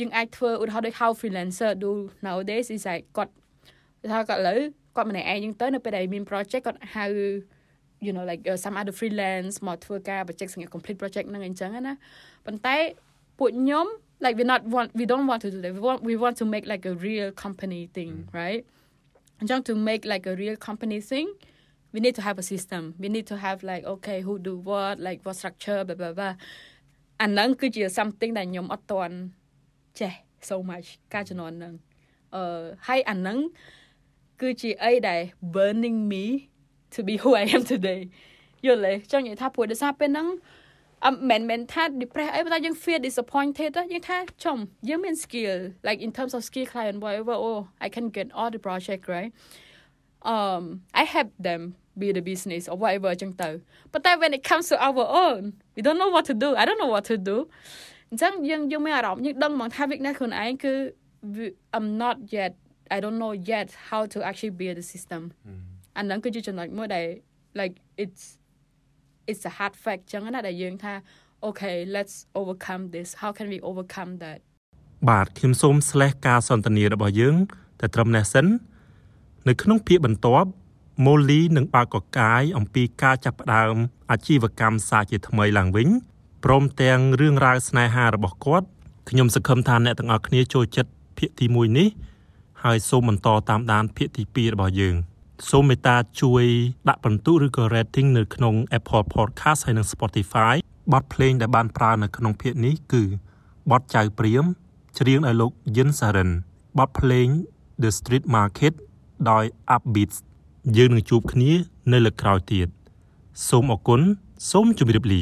យើងអាចធ្វើឧទាហរណ៍ដូច how freelancer do nowadays is like គាត់ថាគាត់ឥឡូវ គាត់ម្នាក់ឯងហ្នឹងទៅនៅពេលដែលមាន project គាត់ហៅ you know like uh, some other freelance មកធ្វើការ project សម្រាប់ complete project ហ្នឹងអញ្ចឹងណាប៉ុន្តែពួកខ្ញុំ like we not want we don't want to do that we want we want to make like a real company thing mm. right and to make like a real company thing we need to have a system we need to have like okay who do what like what structure blah blah blah អាហ្នឹងគឺជា something ដែលខ្ញុំអត់ទាន់ចេះ so much ការជំនាន់ហ្នឹងអឺហើយអាហ្នឹង គឺជាអីដែល burning me to be who I am today យល់ទេចង់និយាយថាព្រោះដោយសារពេលហ្នឹងអឺមិនមែនថា depress អីប៉ុន្តែយើង feel disappointed យើងថាចំយើងមាន skill like in terms of skill client whatever oh I can get all the project right um I help them be the business or whatever ចឹងទៅប៉ុន្តែ when it comes to our own we don't know what to do I don't know what to do អញ្ចឹងយើងយើងមានអារម្មណ៍យើងដឹងហ្មងថា weakness ខ្លួនឯងគឺ I'm not yet I don't know yet how to actually build the system អាហ្នឹងគឺជាចំណុចមួយដែល like it's it's a hard fact ចឹងណាដែលយើងថា okay let's overcome this how can we overcome that បាទខ្ញុំសូម slash ការសន្ទនារបស់យើងតែត្រឹមនេះសិននៅក្នុងភាគបន្ទាប់ Molly នឹងបើកកកាយអំពីការចាប់ផ្ដើមអាជីវកម្មសាជាថ្មីឡើងវិញព្រមទាំងរឿងរ៉ាវស្នេហារបស់គាត់ខ្ញុំសង្ឃឹមថាអ្នកទាំងអស់គ្នាចូលចិត្តភាគទី1នេះ ហើយសូមបន្តតាមដានភាគទី2របស់យើង។សូមមេត្តាជួយដាក់ពិន្ទុឬក៏ rating នៅក្នុង Apple Podcast ហើយនិង Spotify បទភ្លេងដែលបានប្រើនៅក្នុងភាគនេះគឺបទចៅព្រាមច្រៀងដោយលោកយិនសារិនបទភ្លេង The Street Market ដោយ Upbeats យើងនឹងជួបគ្នានៅលើកក្រោយទៀតសូមអរគុណសូមជម្រាបលា